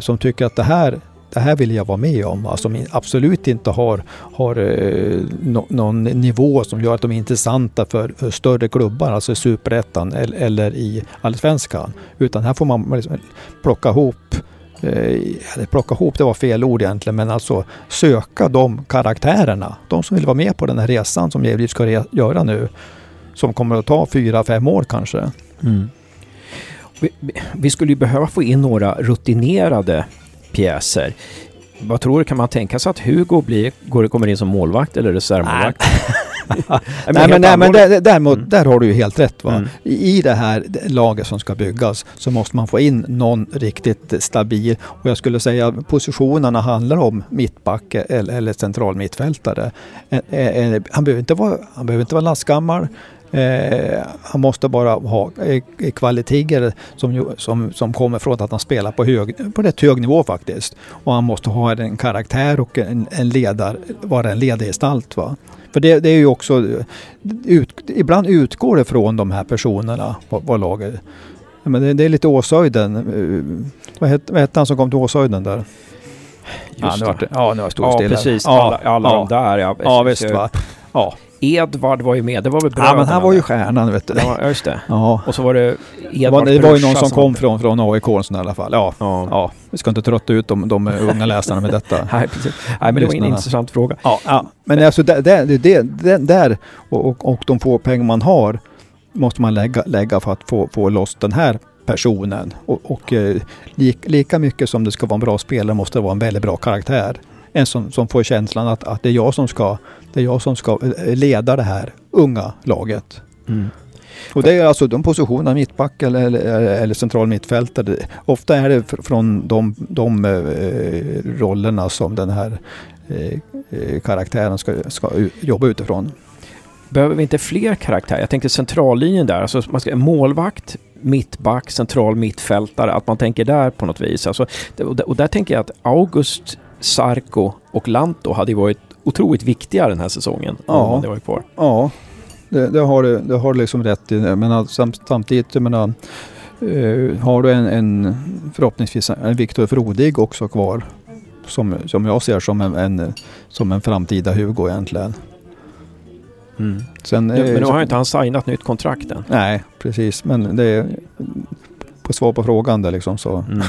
som tycker att det här, det här vill jag vara med om. Alltså, som absolut inte har, har eh, no, någon nivå som gör att de är intressanta för, för större klubbar, alltså i Superettan eller, eller i Allsvenskan. Utan här får man liksom plocka ihop eh, eller plocka ihop, det var fel ord egentligen, men alltså söka de karaktärerna. De som vill vara med på den här resan som Gävle ska göra nu. Som kommer att ta fyra, fem år kanske. Mm. Vi, vi skulle ju behöva få in några rutinerade pjäser. Vad tror du, kan man tänka sig att Hugo blir, går, kommer in som målvakt eller reservmålvakt? nej, men, nej, men där, däremot, mm. där har du ju helt rätt. Va? Mm. I det här laget som ska byggas så måste man få in någon riktigt stabil. Och jag skulle säga positionerna handlar om mittback eller, eller central mittfältare. Han behöver inte vara, han behöver inte vara lastgammal. Eh, han måste bara ha eh, kvaliteter som, som, som kommer från att han spelar på, hög, på rätt hög nivå faktiskt. Och han måste ha en karaktär och en, en ledar, vara en ledargestalt. Va? För det, det är ju också, ut, ibland utgår det från de här personerna vad, vad laget men det, det, är lite Åshöjden. Eh, vad hette, vad hette han som kom till Åshöjden där? Just ja, nu det. ja, nu har jag Ja, precis. Ja, alla, alla ja. de där. Ja, ja visst. Va? Ja. Edvard var ju med, det var väl bröderna? Ja, men han var ju stjärnan vet du. Ja, just det. Ja. Och så var det Edvard Det var, det var ju någon som kom från, från AIK i alla fall. Ja. Ja. ja. Vi ska inte trötta ut de, de unga läsarna med detta. Nej, precis. Nej, men det var en intressant fråga. Ja, ja. men alltså det, det, det, det där och, och, och de få pengar man har måste man lägga, lägga för att få, få loss den här personen. Och, och eh, li, lika mycket som det ska vara en bra spelare måste det vara en väldigt bra karaktär. En som, som får känslan att, att det är jag som ska det är jag som ska eh, leda det här unga laget. Mm. Och det är alltså de positionerna, mittback eller, eller, eller central mittfältare. Ofta är det från de, de eh, rollerna som den här eh, eh, karaktären ska, ska jobba utifrån. Behöver vi inte fler karaktärer? Jag tänker centrallinjen där, alltså man ska, målvakt, mittback, central mittfältare, att man tänker där på något vis. Alltså, och, där, och där tänker jag att August, Sarko och Lanto hade ju varit otroligt viktiga den här säsongen. Ja, det var kvar. ja det, det, har du det har liksom rätt i. Men samtidigt, jag menar, uh, har du en, en förhoppningsvis en Viktor Frodig också kvar. Som, som jag ser som en, en som en framtida Hugo egentligen. Mm. Sen, ja, men nu har inte han signat nytt kontrakt än. Nej, precis. Men det är på svar på frågan där liksom så. Mm.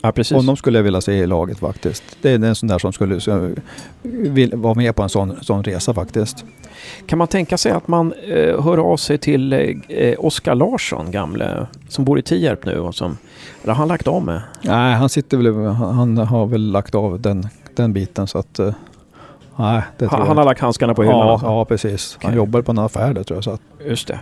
Ja, precis. Honom skulle jag vilja se i laget faktiskt. Det är en sån där som skulle så, vill vara med på en sån, sån resa faktiskt. Kan man tänka sig att man eh, hör av sig till eh, Oskar Larsson, gamle, som bor i Tierp nu och som, eller har han lagt av med? Nej, han sitter väl, han har väl lagt av den, den biten så att eh, Nej, det han, han har lagt handskarna på hyllan? Ja, alltså. ja precis. Han okay. jobbar på en affär där tror jag. Så att. Just det.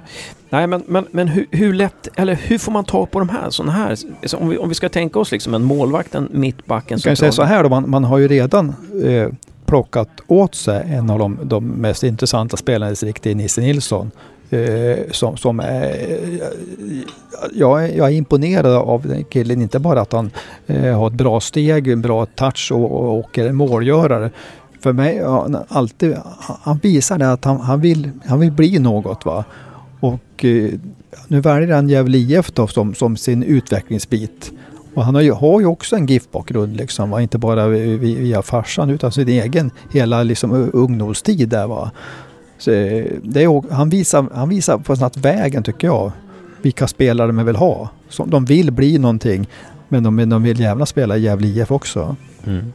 Nej, men, men, men hur, hur, lätt, eller hur får man ta på de här, sådana här? Om vi, om vi ska tänka oss liksom en målvakt, en mittback, en Kan jag säga så här då, man, man har ju redan eh, plockat åt sig en av de, de mest intressanta spelarna i distriktet, Nisse Nilsson. Eh, som, som är, jag, jag är imponerad av den killen, inte bara att han eh, har ett bra steg, en bra touch och, och, och är målgörare för mig, han, alltid, han visar det att han, han, vill, han vill bli något. Va? Och eh, nu väljer han Gävle IF då som, som sin utvecklingsbit. Och han har ju, har ju också en GIF-bakgrund liksom, va? inte bara via farsan utan sin egen hela liksom, ungdomstid där. Va? Så, eh, det är, han, visar, han visar på något vägen tycker jag, vilka spelare man vill ha. Som, de vill bli någonting men de, de vill gärna spela i Gävle IF också. Mm.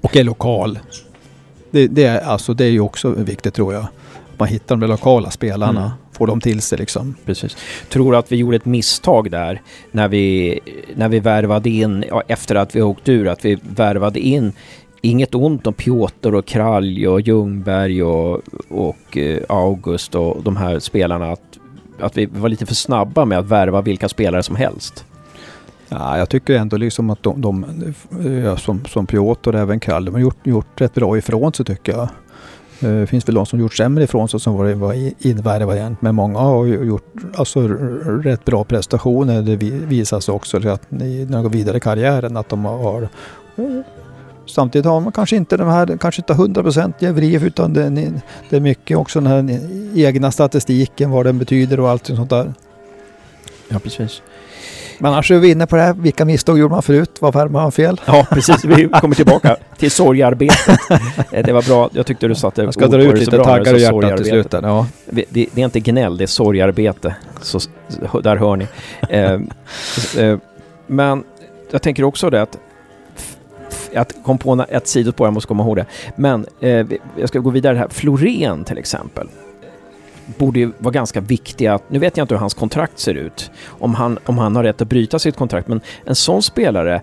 Och är lokal. Det, det, är, alltså, det är ju också viktigt tror jag. Man hittar de lokala spelarna, mm. får dem till sig liksom. Precis. Tror att vi gjorde ett misstag där när vi, när vi värvade in, efter att vi åkt ur, att vi värvade in Inget ont om Piotr och Kralj och Ljungberg och, och eh, August och de här spelarna. Att, att vi var lite för snabba med att värva vilka spelare som helst. Ja, jag tycker ändå liksom att de, de eh, som, som Piotr och även Kall, de har gjort, gjort rätt bra ifrån sig tycker jag. Eh, det finns väl de som gjort sämre ifrån sig som var, var egentligen. men många har gjort alltså, rätt bra prestationer. Det visar sig också att när de går vidare i karriären att de har eh, Samtidigt har man kanske inte de här, kanske inte 100% utan det, det är mycket också den här egna statistiken, vad den betyder och allt sånt där. Ja, precis. Men annars är vi inne på det här, vilka misstag gjorde man förut? Vad värmade man fel? Ja, precis. Vi kommer tillbaka till sorgarbetet. Eh, det var bra. Jag tyckte du satte Jag ska dra ut lite taggar i hjärtat till slut. Ja. Det, det, är inte gnäll, det är sorgarbete. Så, där hör ni. Eh, eh, men jag tänker också det att jag kom på ett sidospår, jag måste komma ihåg det. Men eh, jag ska gå vidare här. Florén till exempel borde ju vara ganska viktiga. Nu vet jag inte hur hans kontrakt ser ut, om han, om han har rätt att bryta sitt kontrakt, men en sån spelare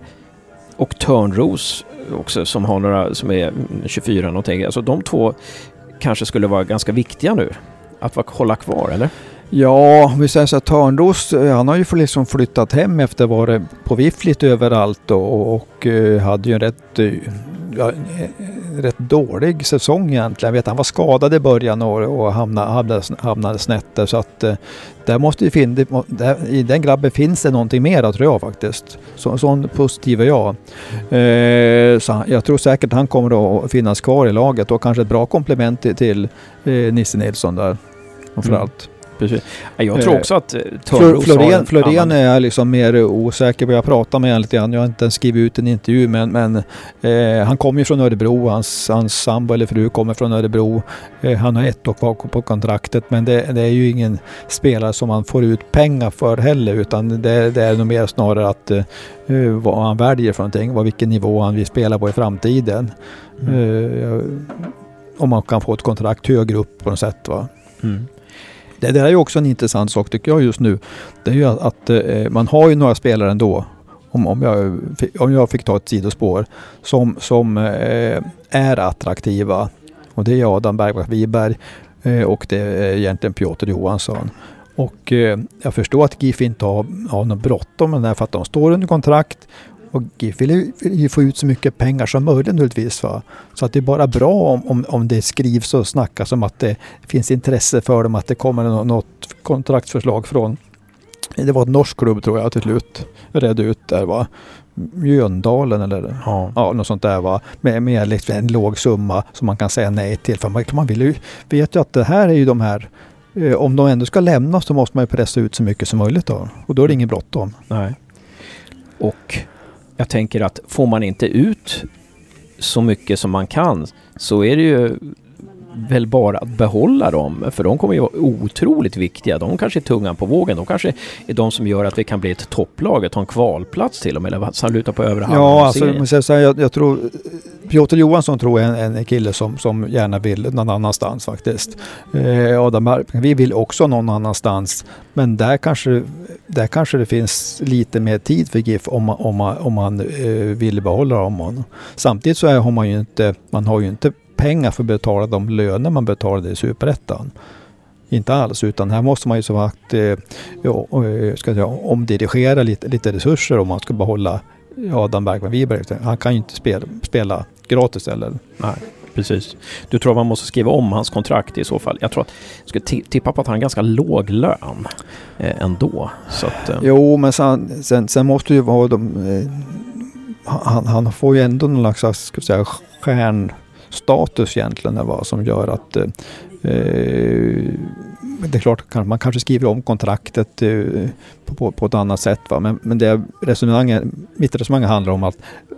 och Törnros också som har några, som är 24 någonting, alltså de två kanske skulle vara ganska viktiga nu. Att hålla kvar, eller? Ja, om vi säger så att Törnros, eh, han har ju liksom flyttat hem efter att ha varit på vift lite överallt och, och, och eh, hade ju en rätt, eh, rätt dålig säsong egentligen. Jag vet han var skadad i början och, och hamnade, hamnade, hamnade snett där. Så att eh, där måste ju finna, i den grabben finns det någonting mer tror jag faktiskt. Så, sån positiv är jag. Eh, så jag tror säkert att han kommer att finnas kvar i laget och kanske ett bra komplement till, till eh, Nisse Nilsson där. Framförallt. Mm precis. Jag tror eh, också att eh, Törnros Florén, Florén är jag liksom mer osäker på. Jag pratar med honom lite grann. Jag har inte ens skrivit ut en intervju men, men eh, han kommer ju från Örebro. Hans, hans sambo eller fru kommer från Örebro. Eh, han har ett år kvar på kontraktet men det, det, är ju ingen spelare som man får ut pengar för heller utan det, det är nog mer snarare att eh, vad han väljer för någonting. Vad, vilken nivå han vill spela på i framtiden. Mm. Eh, om man kan få ett kontrakt högre upp på något sätt. Va? Mm. Det där är ju också en intressant sak tycker jag just nu. Det är ju att, att eh, man har ju några spelare ändå, om, om, jag, om jag fick ta ett sidospår, som, som eh, är attraktiva. Och det är Adam Bergvall Wiberg eh, och det är egentligen Piotr Johansson. Och eh, jag förstår att GIF inte har, har något bråttom med det här för att de står under kontrakt och GIF vill ju få ut så mycket pengar som möjligt naturligtvis. Va? Så att det är bara bra om, om, om det skrivs och snackas om att det finns intresse för dem, att det kommer något kontraktsförslag från det var ett norsk klubb tror jag till slut redde ut där va. Mjöndalen eller ja. ja, något sånt där va. Med, med liksom en låg summa som man kan säga nej till. För man, man vill ju, vet ju att det här är ju de här eh, om de ändå ska lämna så måste man ju pressa ut så mycket som möjligt då. Och då är det inget bråttom. Nej. Och jag tänker att får man inte ut så mycket som man kan så är det ju väl bara att behålla dem, för de kommer ju vara otroligt viktiga. De kanske är tungan på vågen. De kanske är de som gör att vi kan bli ett topplag, ta en kvalplats till och med, eller saluta på övre Ja, alltså, så här, jag, jag tror Piotr Johansson tror jag är en, en kille som, som gärna vill någon annanstans faktiskt. Eh, Adam vi vill också någon annanstans. Men där kanske, där kanske det finns lite mer tid för GIF om man, om om man eh, vill behålla dem. Samtidigt så är, har man ju inte, man har ju inte pengar för att betala de löner man betalade i Superettan. Inte alls, utan här måste man ju så att eh, ja, eh, ska säga, omdirigera lite, lite resurser om man ska behålla Adam Bergman Wiberg. Han kan ju inte spela, spela gratis eller? Nej, precis. Du tror man måste skriva om hans kontrakt i så fall? Jag tror att jag skulle tippa på att han har ganska låg lön eh, ändå. Så att, eh. Jo, men sen, sen, sen måste ju vara de... Eh, han, han, får ju ändå någon slags ska säga, stjärn status egentligen vad som gör att eh, eh, det är klart man kanske skriver om kontraktet eh, på, på, ett annat sätt. Va? Men, men det resonemanget, mitt resonemang handlar om att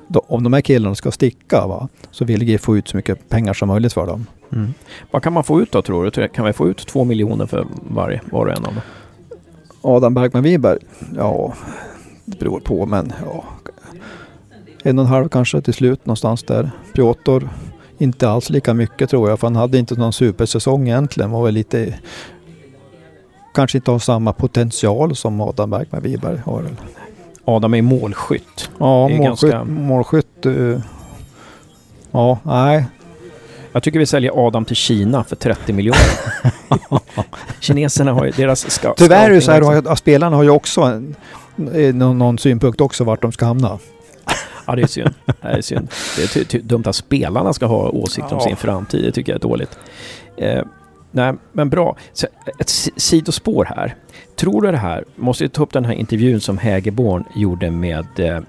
då, om de här killarna ska sticka va? så vill GIF få ut så mycket pengar som möjligt för dem. Mm. Vad kan man få ut då tror du? Kan vi få ut två miljoner för varje, var och en av dem? Adam Bergman Wiberg? Ja, det beror på men ja. En och en halv kanske till slut någonstans där. Piotr inte alls lika mycket tror jag, för han hade inte någon supersäsong egentligen. Var väl lite... Kanske inte har samma potential som Adam Bergman Wiberg har. Adam är målskytt. Ja, är målskytt. Ganska... målskytt uh, ja, nej. Jag tycker vi säljer Adam till Kina för 30 miljoner. Kineserna har ju deras ska, Tyvärr är det så här att spelarna har ju också en, någon, någon synpunkt också vart de ska hamna. Ja, det är synd. Det är, synd. Det är dumt att spelarna ska ha åsikt om ja. sin framtid. Det tycker jag är dåligt. Eh, nej, men bra. Så ett sidospår här. Tror du det här, måste jag ta upp den här intervjun som Hägerborn gjorde med eh,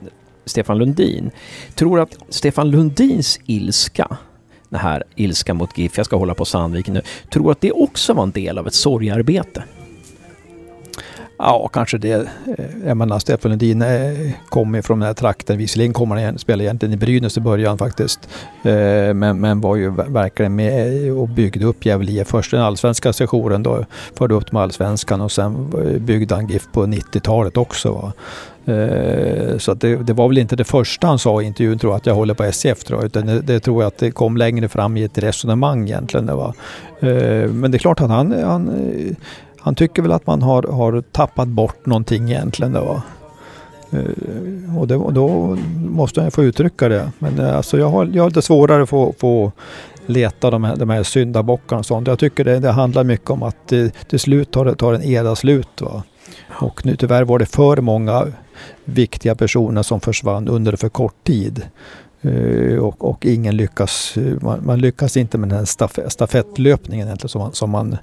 Stefan Lundin. Tror du att Stefan Lundins ilska den här ilska mot GIF, jag ska hålla på Sandviken nu, tror att det också var en del av ett sorgarbete? Ja, kanske det. Eh, jag menar, Stefan Lundin eh, kom kommer från den här trakten. Visserligen kommer han spela egentligen i Brynäs i början faktiskt. Eh, men, men var ju verkligen med och byggde upp Gävle IF. Först den allsvenska sessionen då, förde upp dem allsvenskan och sen byggde han GIF på 90-talet också. Va? Så det, det, var väl inte det första han sa i intervjun tror jag, att jag håller på SCF tror jag, utan det, det, tror jag att det kom längre fram i ett resonemang egentligen. Det var. Men det är klart att han, han han tycker väl att man har, har tappat bort någonting egentligen. Då. Uh, och, det, då måste jag få uttrycka det. Men uh, alltså jag, har, jag har lite svårare att få, få leta de här, de här syndabockarna och sånt. Jag tycker det, det handlar mycket om att eh, till slut tar, tar en era slut. Va? Och nu tyvärr var det för många viktiga personer som försvann under för kort tid. Uh, och, och, ingen lyckas, man, man, lyckas inte med den här staf, stafettlöpningen egentligen som man, som man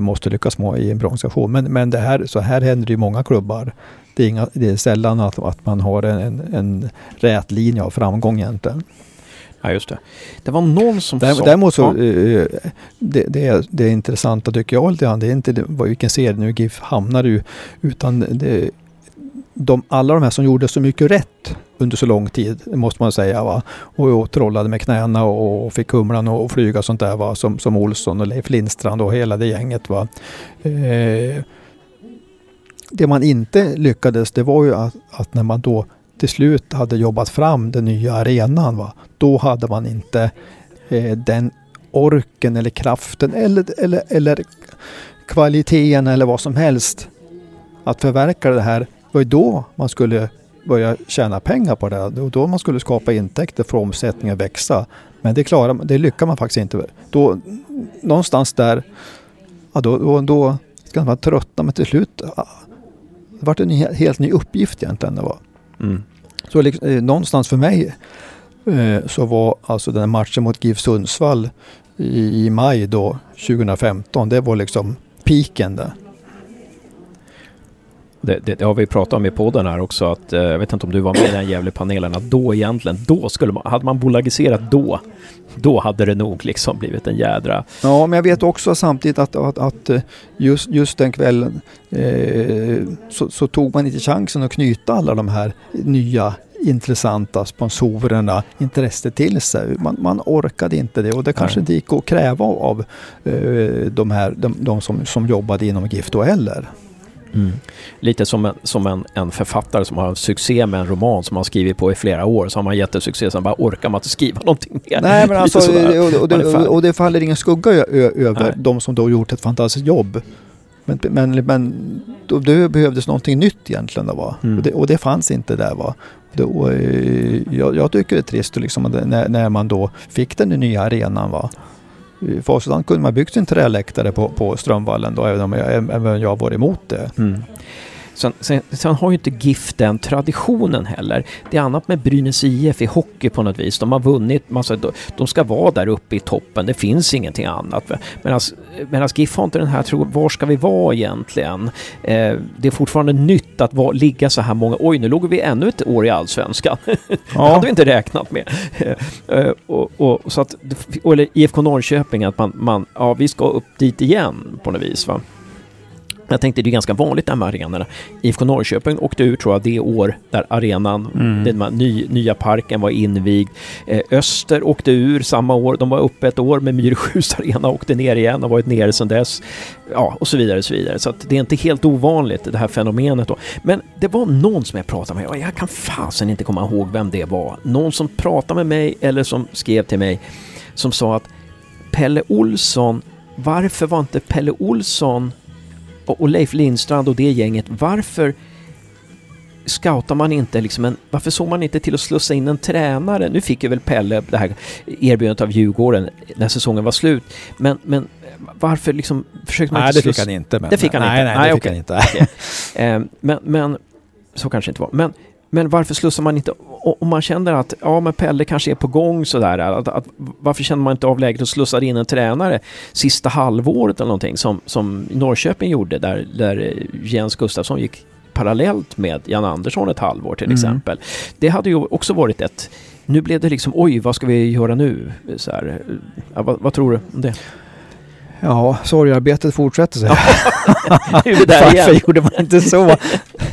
måste lyckas med i en bra organisation. Men, men det här, så här händer det i många klubbar. Det är, inga, det är sällan att, att man har en, en, en rät linje av framgång egentligen. Ja, just det. Det var någon som Däremot, sa... Däremot så, ja. uh, det, det, är, det intressanta tycker jag lite grann, det är inte vilken serie nu GIF hamnar i, utan det, de, alla de här som gjorde så mycket rätt under så lång tid, måste man säga. Va? Och, och trollade med knäna och, och fick humlan att flyga och sånt där. Va? Som, som Olsson och Leif Lindstrand och hela det gänget. Va? Eh, det man inte lyckades, det var ju att, att, när man då till slut hade jobbat fram den nya arenan, va? då hade man inte eh, den orken eller kraften eller, eller, eller kvaliteten eller vad som helst att förverka det här var ju då man skulle börja tjäna pengar på det. Var då man skulle skapa intäkter för omsättningen växa. Men det, klarar, det lyckas man faktiskt inte. Då, någonstans där, ja, då, då, då ska man tröttna men till slut det var en helt ny uppgift egentligen. Det var. Mm. Så liksom, eh, någonstans för mig eh, så var alltså den här matchen mot GIF Sundsvall i, i maj då 2015, det var liksom piken där. Det, det, det, har vi pratat om i podden här också att, eh, jag vet inte om du var med i den Gävle-panelen, att då egentligen, då skulle man, hade man bolagiserat då, då hade det nog liksom blivit en jädra... Ja, men jag vet också samtidigt att, att, att eh, just, just den kvällen eh, så, så, tog man inte chansen att knyta alla de här nya intressanta sponsorerna intresset till sig. Man, man orkade inte det och det kanske Nej. inte gick att kräva av eh, de, här, de, de som, som jobbade inom GIF då heller. Mm. Lite som, en, som en, en, författare som har succé med en roman som man skrivit på i flera år. Så har man jättesuccé, sen bara orkar man inte skriva någonting mer. Nej, men alltså, och, och, det, och, det, faller ingen skugga över Nej. de som då gjort ett fantastiskt jobb. Men, men, men då, då behövdes någonting nytt egentligen. Då, va? Mm. Och, det, och, det, fanns inte där. Va? Då, eh, jag, jag, tycker det är trist liksom, när, när man då fick den nya arenan. Va? I Faserland kunde man byggt en träläktare på, på Strömvallen då, även om jag, även jag var emot det. Mm. Sen, sen, sen, har ju inte GIF den traditionen heller. Det är annat med Brynäs IF i hockey på något vis. De har vunnit, massa, de ska vara där uppe i toppen. Det finns ingenting annat. Medan GIF har inte den här, tror, var ska vi vara egentligen? Eh, det är fortfarande nytt att var, ligga så här många. Oj, nu låg vi ännu ett år i Allsvenskan. Ja. det hade vi inte räknat med. Eh, och, och, så att, eller IFK Norrköping, att man, man, ja, vi ska upp dit igen på något vis. Va? Jag tänkte det är ganska vanligt det här med arenorna. IFK Norrköping åkte ut tror jag det år där arenan, mm. den ny, nya parken var invigd. Eh, Öster åkte ur samma år. De var uppe ett år med Myresjös arena åkte ner igen och varit nere sedan dess. Ja, och så vidare och så vidare. Så det är inte helt ovanligt det här fenomenet då. Men det var någon som jag pratade med jag kan fasen inte komma ihåg vem det var. Någon som pratade med mig eller som skrev till mig som sa att Pelle Olsson, varför var inte Pelle Olsson och Leif Lindstrand och det gänget, varför scoutar man inte liksom en, varför såg man inte till att slussa in en tränare? Nu fick ju väl Pelle det här erbjudandet av Djurgården när säsongen var slut, men, men varför liksom försökte man nej, inte det fick han inte. Men, det fick han nej, inte? Nej, nej, det fick okay. han inte. okay. eh, men, men så kanske inte var. Men, men varför slussar man inte om man känner att ja, men Pelle kanske är på gång sådär, att, att, varför känner man inte av läget och slussar in en tränare sista halvåret eller någonting som, som Norrköping gjorde där, där Jens Gustafsson gick parallellt med Jan Andersson ett halvår till mm. exempel. Det hade ju också varit ett nu blev det liksom, oj, vad ska vi göra nu? Så här, ja, vad, vad, tror du om det? Ja, sorgarbetet fortsätter sig. Varför gjorde man inte så?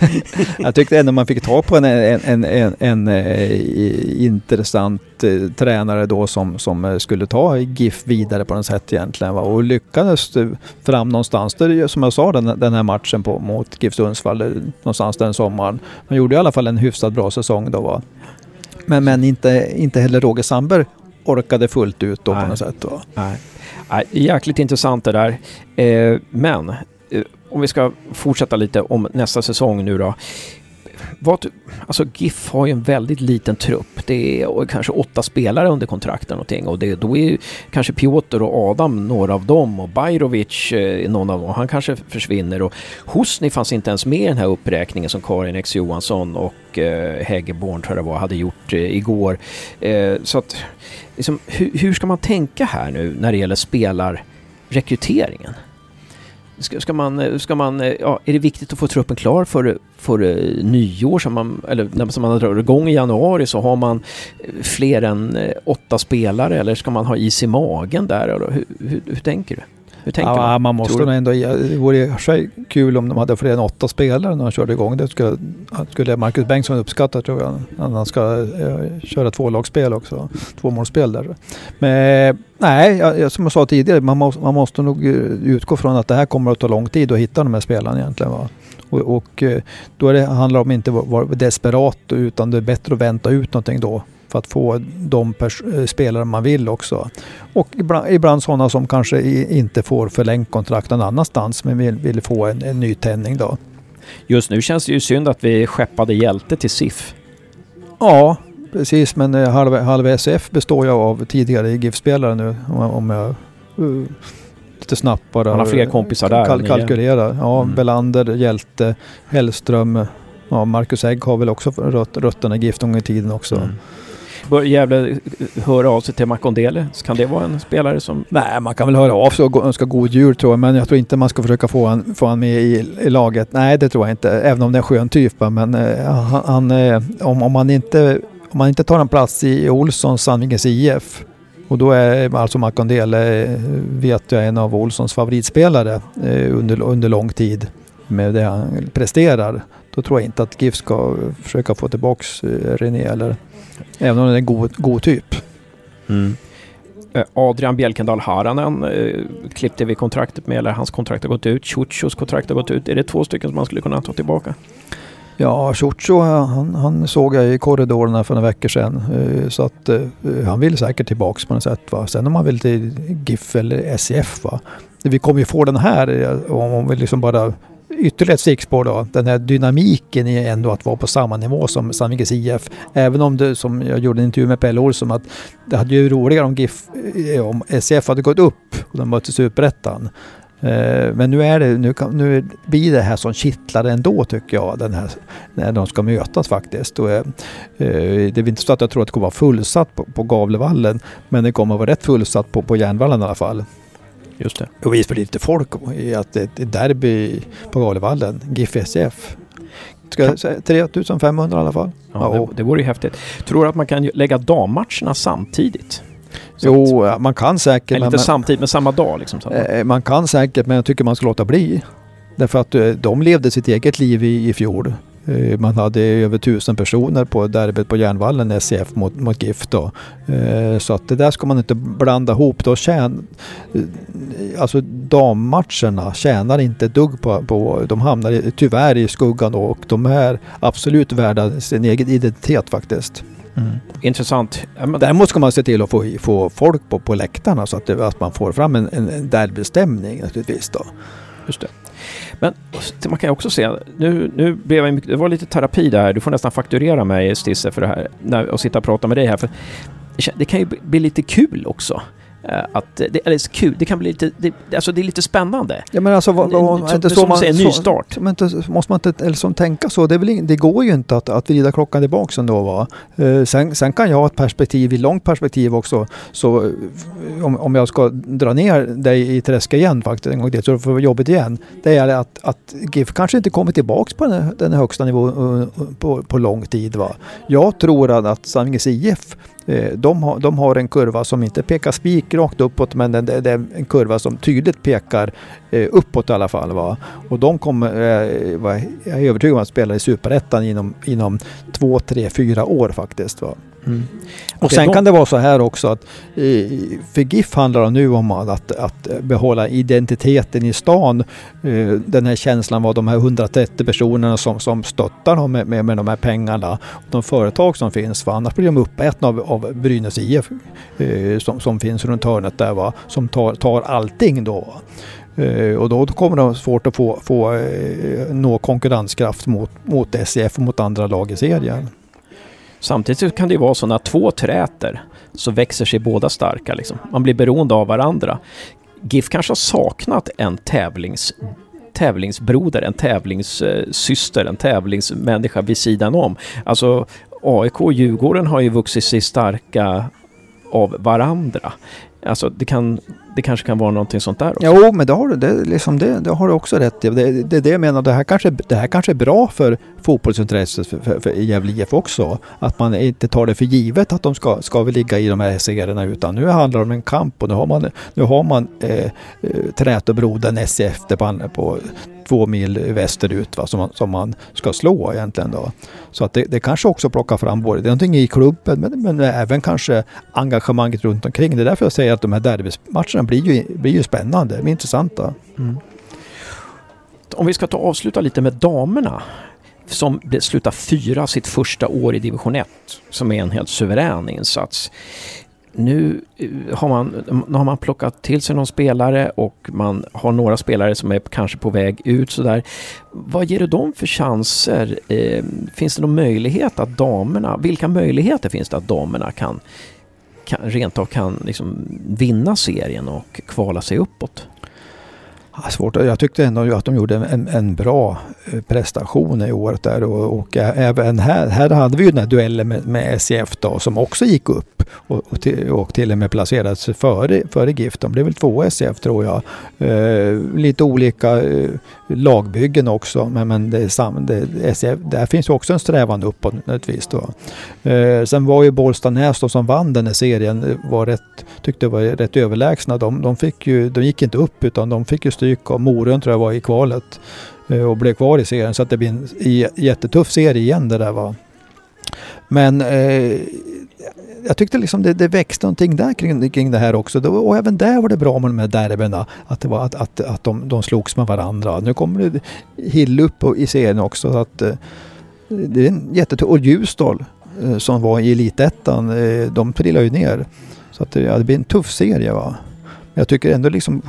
jag tyckte ändå man fick ta på en, en, en, en, en eh, intressant eh, tränare då som, som eh, skulle ta GIF vidare på något sätt egentligen. Va? Och lyckades fram någonstans, där, som jag sa den, den här matchen på, mot GIF Sundsvall, någonstans den sommaren. Man gjorde i alla fall en hyfsat bra säsong då. Va? Men, men inte, inte heller Roger Sandberg orkade fullt ut då Nej. på något sätt. Va? Nej. Äh, jäkligt intressant det där. Eh, men eh, om vi ska fortsätta lite om nästa säsong nu då vad, alltså GIF har ju en väldigt liten trupp. Det är kanske åtta spelare under kontrakt någonting och det, då är ju kanske Piotr och Adam några av dem och Bajrovic är någon av dem. Han kanske försvinner och Husni fanns inte ens med i den här uppräkningen som Karin X Johansson och eh, Häggeborn tror jag det var, hade gjort eh, igår. Eh, så att, liksom, hur, hur ska man tänka här nu när det gäller spelarrekryteringen? Ska, ska, man, eh, ska man, eh, ja, är det viktigt att få truppen klar för, för nyår? Så man, eller när man drar igång i januari så har man fler än åtta spelare eller ska man ha is i magen där? Hur, hur, hur tänker du? Hur tänker ja, man? man måste nog ändå... Det vore sig kul om de hade fler än åtta spelare när de körde igång. Det skulle, skulle Marcus Bengtsson uppskatta tror jag. Han ska uh, köra tvålagsspel också. Tvåmålsspel där. Men nej, jag, som jag sa tidigare, man, må, man måste nog utgå från att det här kommer att ta lång tid att hitta de här spelarna egentligen. Va? Och, och eh, då det, handlar det om att inte vara desperat utan det är bättre att vänta ut någonting då för att få de eh, spelare man vill också. Och ibland, ibland sådana som kanske inte får förlängt kontrakt någon annanstans men vill, vill få en, en nytändning då. Just nu känns det ju synd att vi skeppade Hjälte till SIF. Ja, precis. Men eh, halva, halva SF består ju av tidigare GIF-spelare nu. Om, om jag snabbt bara... Han har fler kompisar där. Kal kalkylera. Ja, mm. Belander, Hjälte, Hellström. Ja, Marcus Egg har väl också röt, rötterna i GIF en gång i tiden också. Mm. Bör Gävle höra av sig till Makondele? Kan det vara en spelare som... Nej, man kan väl höra av sig och önska god jul tror jag. Men jag tror inte man ska försöka få han, få han med i, i laget. Nej, det tror jag inte. Även om det är en skön typ. Men eh, han, han eh, om, om, man inte, om man inte tar en plats i Olssons Sandvikens IF och då är alltså Makondele, eh, vet jag, en av Olssons favoritspelare eh, under, under lång tid med det han presterar. Då tror jag inte att GIF ska försöka få tillbaks eh, René eller Även om det är en god, god typ. Mm. Adrian Bjelkendal Haranen eh, klippte vi kontraktet med, eller hans kontrakt har gått ut. Ciucios kontrakt har gått ut. Är det två stycken som man skulle kunna ta tillbaka? Ja, Chucho han, han såg jag i korridorerna för några veckor sedan. Eh, så att eh, han vill säkert tillbaks på något sätt. Va? Sen om han vill till GIF eller SEF. Va? Vi kommer ju få den här eh, om vi liksom bara ytterligare ett stickspår då. Den här dynamiken är ändå att vara på samma nivå som Sandvikens IF. Även om det, som jag gjorde en intervju med Pelle Olsson, att det hade ju roligare om, GIF, om SCF hade gått upp och de mötte Superettan. Eh, men nu, är det, nu, kan, nu blir det här som kittlar ändå tycker jag, den här, när de ska mötas faktiskt. Och, eh, det är inte så att jag tror att det kommer vara fullsatt på, på Gavlevallen, men det kommer vara rätt fullsatt på, på Järnvallen i alla fall. Just det. Och visst var det lite folk i att det är derby på Galevallen, GIF SCF. Ska jag säga 3500 i alla fall. Ja, ja. Det, det vore ju häftigt. Tror du att man kan lägga dammatcherna samtidigt? Jo, man kan säkert. Eller inte samtidigt, men samma dag liksom. Eh, man kan säkert, men jag tycker man ska låta bli. Därför att eh, de levde sitt eget liv i, i fjol. Eh, man hade över tusen personer på derbyt på Järnvallen, SCF mot, mot GIF då. Så att det där ska man inte blanda ihop. Då tjän, alltså dammatcherna tjänar inte dugg på, på... De hamnar tyvärr i skuggan då och de är absolut värda sin egen identitet faktiskt. Mm. Intressant. Däremot ska man se till att få, få folk på, på läktarna så att, det, att man får fram en, en derbystämning naturligtvis. Då. Just det. Men man kan ju också se, nu, nu blev jag, det var lite terapi där, du får nästan fakturera mig Stisse för det här, när, och sitta och prata med dig här. För det kan ju bli lite kul också. Eh, att det, eller kul, det kan bli lite, det, alltså det är lite spännande. Ja men alltså, vad, vad, som, inte så som man, säger, en nystart. Så, men inte, måste man inte eller som tänka så? Det, väl, det går ju inte att, att vrida klockan tillbaka ändå va. Uh, sen, sen kan jag ha ett perspektiv, i långt perspektiv också. Så uh, om, om jag ska dra ner dig i träsk igen faktiskt en gång till, så det får jobbigt igen. Det är att, att GIF kanske inte kommer tillbaka på den, den högsta nivån uh, på, på lång tid va. Jag tror att, att IF Eh, Eh, de har, de har en kurva som inte pekar spikrakt uppåt men det, det är en kurva som tydligt pekar eh, uppåt i alla fall. Va? Och de kommer, eh, jag är övertygad om att spela i Superettan inom, inom två, tre, fyra år faktiskt. Va? Mm. Och sen kan det vara så här också att för GIF handlar det nu om att, att behålla identiteten i stan. Den här känslan var de här 130 personerna som, som stöttar dem med, med, med de här pengarna. De företag som finns, för annars blir de uppätna av, av Brynäs IF som, som finns runt hörnet där va, som tar, tar allting då. Eh, och då kommer de svårt att få, få eh, nå konkurrenskraft mot, mot SEF och mot andra lag i serien. Samtidigt kan det ju vara så när två träter så växer sig båda starka. Liksom. Man blir beroende av varandra. GIF kanske har saknat en tävlings, tävlingsbroder, en tävlingssyster, en tävlingsmänniska vid sidan om. Alltså AIK och Djurgården har ju vuxit sig starka av varandra. Alltså det, kan, det kanske kan vara någonting sånt där också. Jo, men det har du, det, liksom det, det har du också rätt i. Det är det, det jag menar, det här, kanske, det här kanske är bra för fotbollsintresset för, för, för Gävle IF också. Att man inte tar det för givet att de ska, ska väl ligga i de här serierna utan nu handlar det om en kamp och nu har man, nu har man eh, eh trätobrodern SCF på, på två mil västerut va, som, man, som man ska slå egentligen. Då. Så att det, det kanske också plockar fram både det är någonting i klubben men, men även kanske engagemanget runt omkring. Det är därför jag säger att de här derbymatcherna blir ju, blir ju spännande, de intressanta. Mm. Om vi ska ta avsluta lite med damerna som slutar fyra sitt första år i division 1, som är en helt suverän insats nu eh, har man, nu har man plockat till sig någon spelare och man har några spelare som är kanske på väg ut sådär. Vad ger du dem för chanser? Eh, finns det någon möjlighet att damerna, vilka möjligheter finns det att damerna kan, kan rent av kan liksom vinna serien och kvala sig uppåt? Ja, svårt. Jag tyckte ändå att de gjorde en, en bra eh, prestation i året där och, och även här, här hade vi ju den här duellen med, med SCF då som också gick upp och, och, till, och till och med placerades före, före GIF. De blev väl två SCF tror jag. Eh, lite olika eh, lagbyggen också men, men det är sam, det, SCF, där finns ju också en strävan uppåt naturligtvis. Då. Eh, sen var ju Bollstanäs då som vann den här serien eh, var rätt, tyckte var rätt överlägsna. De, de, fick ju, de gick inte upp utan de fick ju stryk av Morön tror jag var i kvalet eh, och blev kvar i serien så att det blir en jättetuff serie igen det där va. Men eh, jag tyckte liksom det, det växte någonting där kring, kring det här också. Och även där var det bra med de här derbyna. Att, det var, att, att, att de, de slogs med varandra. Nu kommer det Hill upp i serien också. Så att, eh, det är en jättetuff... Och Ljusdal eh, som var i elitettan, eh, de trillade ju ner. Så att, ja, det blir en tuff serie. Va? Jag tycker ändå liksom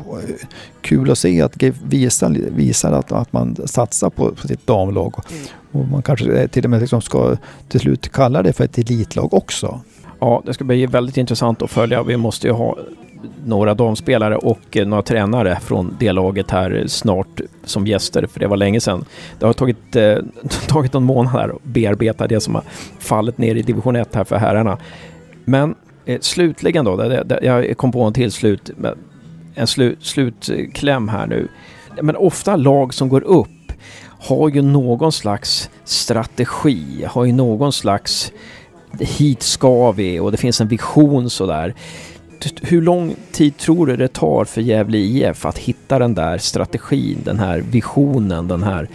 kul att se att GIF visar, visar att, att man satsar på, på sitt damlag. Mm. Och man kanske till och med liksom ska till slut kalla det för ett elitlag också. Ja, det ska bli väldigt intressant att följa. Vi måste ju ha några damspelare och några tränare från det laget här snart som gäster, för det var länge sedan. Det har tagit, eh, tagit någon månad här att bearbeta det som har fallit ner i division 1 här för herrarna. Men eh, Eh, slutligen då, där, där, jag kom på en till slut, en slu, slutkläm här nu. Men ofta lag som går upp har ju någon slags strategi, har ju någon slags hit ska vi och det finns en vision sådär. Hur lång tid tror du det tar för Gävle IF att hitta den där strategin, den här visionen, den här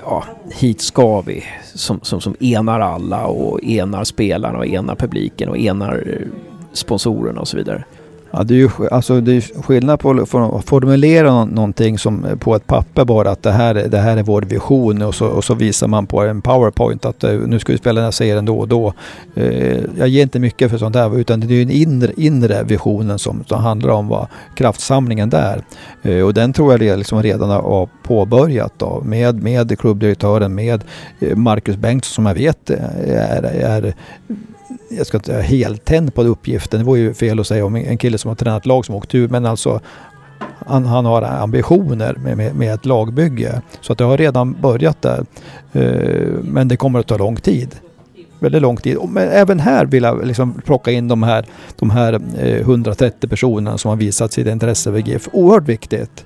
ja, hit ska vi som, som, som enar alla och enar spelarna och enar publiken och enar eh, sponsorerna och så vidare? Ja, det är ju alltså, det är skillnad på att formulera någonting som eh, på ett papper bara att det här, det här är vår vision och så, och så visar man på en powerpoint att eh, nu ska vi spela den här serien då och då. Eh, jag ger inte mycket för sånt där utan det är ju den inre, inre visionen som, som handlar om vad kraftsamlingen där. Eh, och den tror jag liksom redan har påbörjat då, med, med klubbdirektören, med eh, Marcus Bengtsson som jag vet är, är jag ska inte säga heltänd på uppgiften. Det var ju fel att säga om en kille som har tränat lag som åkt ur. Men alltså han, han har ambitioner med, med, med, ett lagbygge. Så att det har redan börjat där. Uh, men det kommer att ta lång tid. Väldigt lång tid. Men även här vill jag liksom plocka in de här, de här eh, uh, 130 personerna som har visat sitt intresse för GIF. Oerhört viktigt.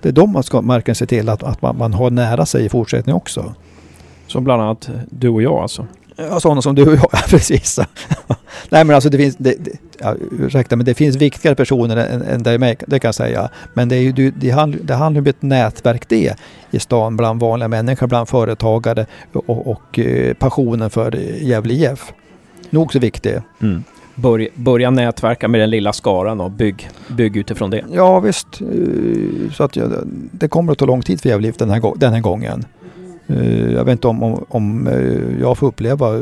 Det är de man ska marken se till att, att man, man har nära sig i fortsättningen också. Som bland annat du och jag alltså? Ja, sådana som du och jag, precis. Nej men alltså det finns, det, det, ja, ursäkta men det finns viktigare personer än, än dig det kan jag säga. Men det, är ju, det, handl, det handlar om ett nätverk det i stan bland vanliga människor, bland företagare och, och eh, passionen för Gävle IF. Nog så viktig. Mm. Börja, börja nätverka med den lilla skaran och bygg, bygg utifrån det. Ja visst. Eh, så att det kommer att ta lång tid för Gävle IF den här, den här gången. Eh, jag vet inte om, om, om eh, jag får uppleva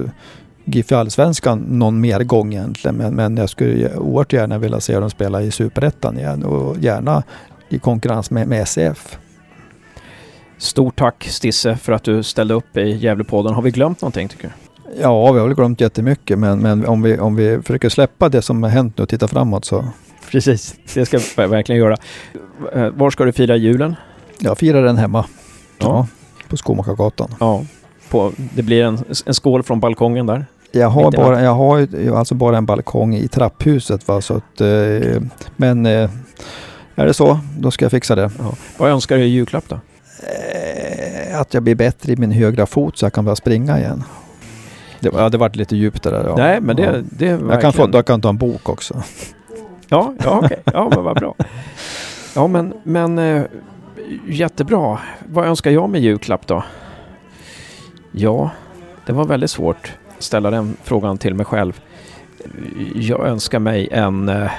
GIF i Allsvenskan någon mer gång egentligen. Men, men jag skulle oerhört gärna vilja se dem spela i Superettan igen och gärna i konkurrens med, med SEF. Stort tack Stisse för att du ställde upp i Gävlepodden. Har vi glömt någonting tycker du? Ja, vi har väl glömt jättemycket men, men om, vi, om vi försöker släppa det som har hänt nu och titta framåt så... Precis, det ska vi verkligen göra. Eh, Var ska du fira julen? Jag firar den hemma. Ja. Ja, på Skomakargatan. Ja, på, det blir en, en skål från balkongen där. Jag har, bara, jag har alltså bara en balkong i trapphuset. Va? Så att, eh, men eh, är det så, då ska jag fixa det. Ja. Vad önskar du i julklapp då? Eh, att jag blir bättre i min högra fot så jag kan börja springa igen. Det hade varit lite djupt det där. Ja. Nej, men det, Ja. det är Jag kan, få, jag kan ta en bok också. Ja, ja okej. Ja, men vad bra. Ja, men, men eh, jättebra. Vad önskar jag med julklapp då? Ja, det var väldigt svårt att ställa den frågan till mig själv. Jag önskar mig en... Eh,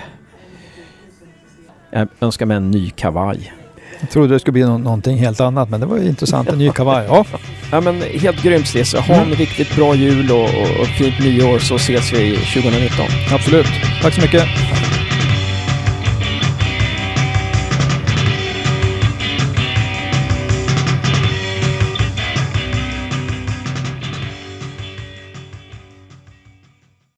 jag önskar mig en ny kavaj. Jag trodde det skulle bli nå- någonting helt annat men det var ju intressant. En ny kavaj. Ja, Ja, men helt grymt Stisse. Ha en riktigt bra jul och, och, och fint nyår så ses vi 2019. absolut. Tack så mycket.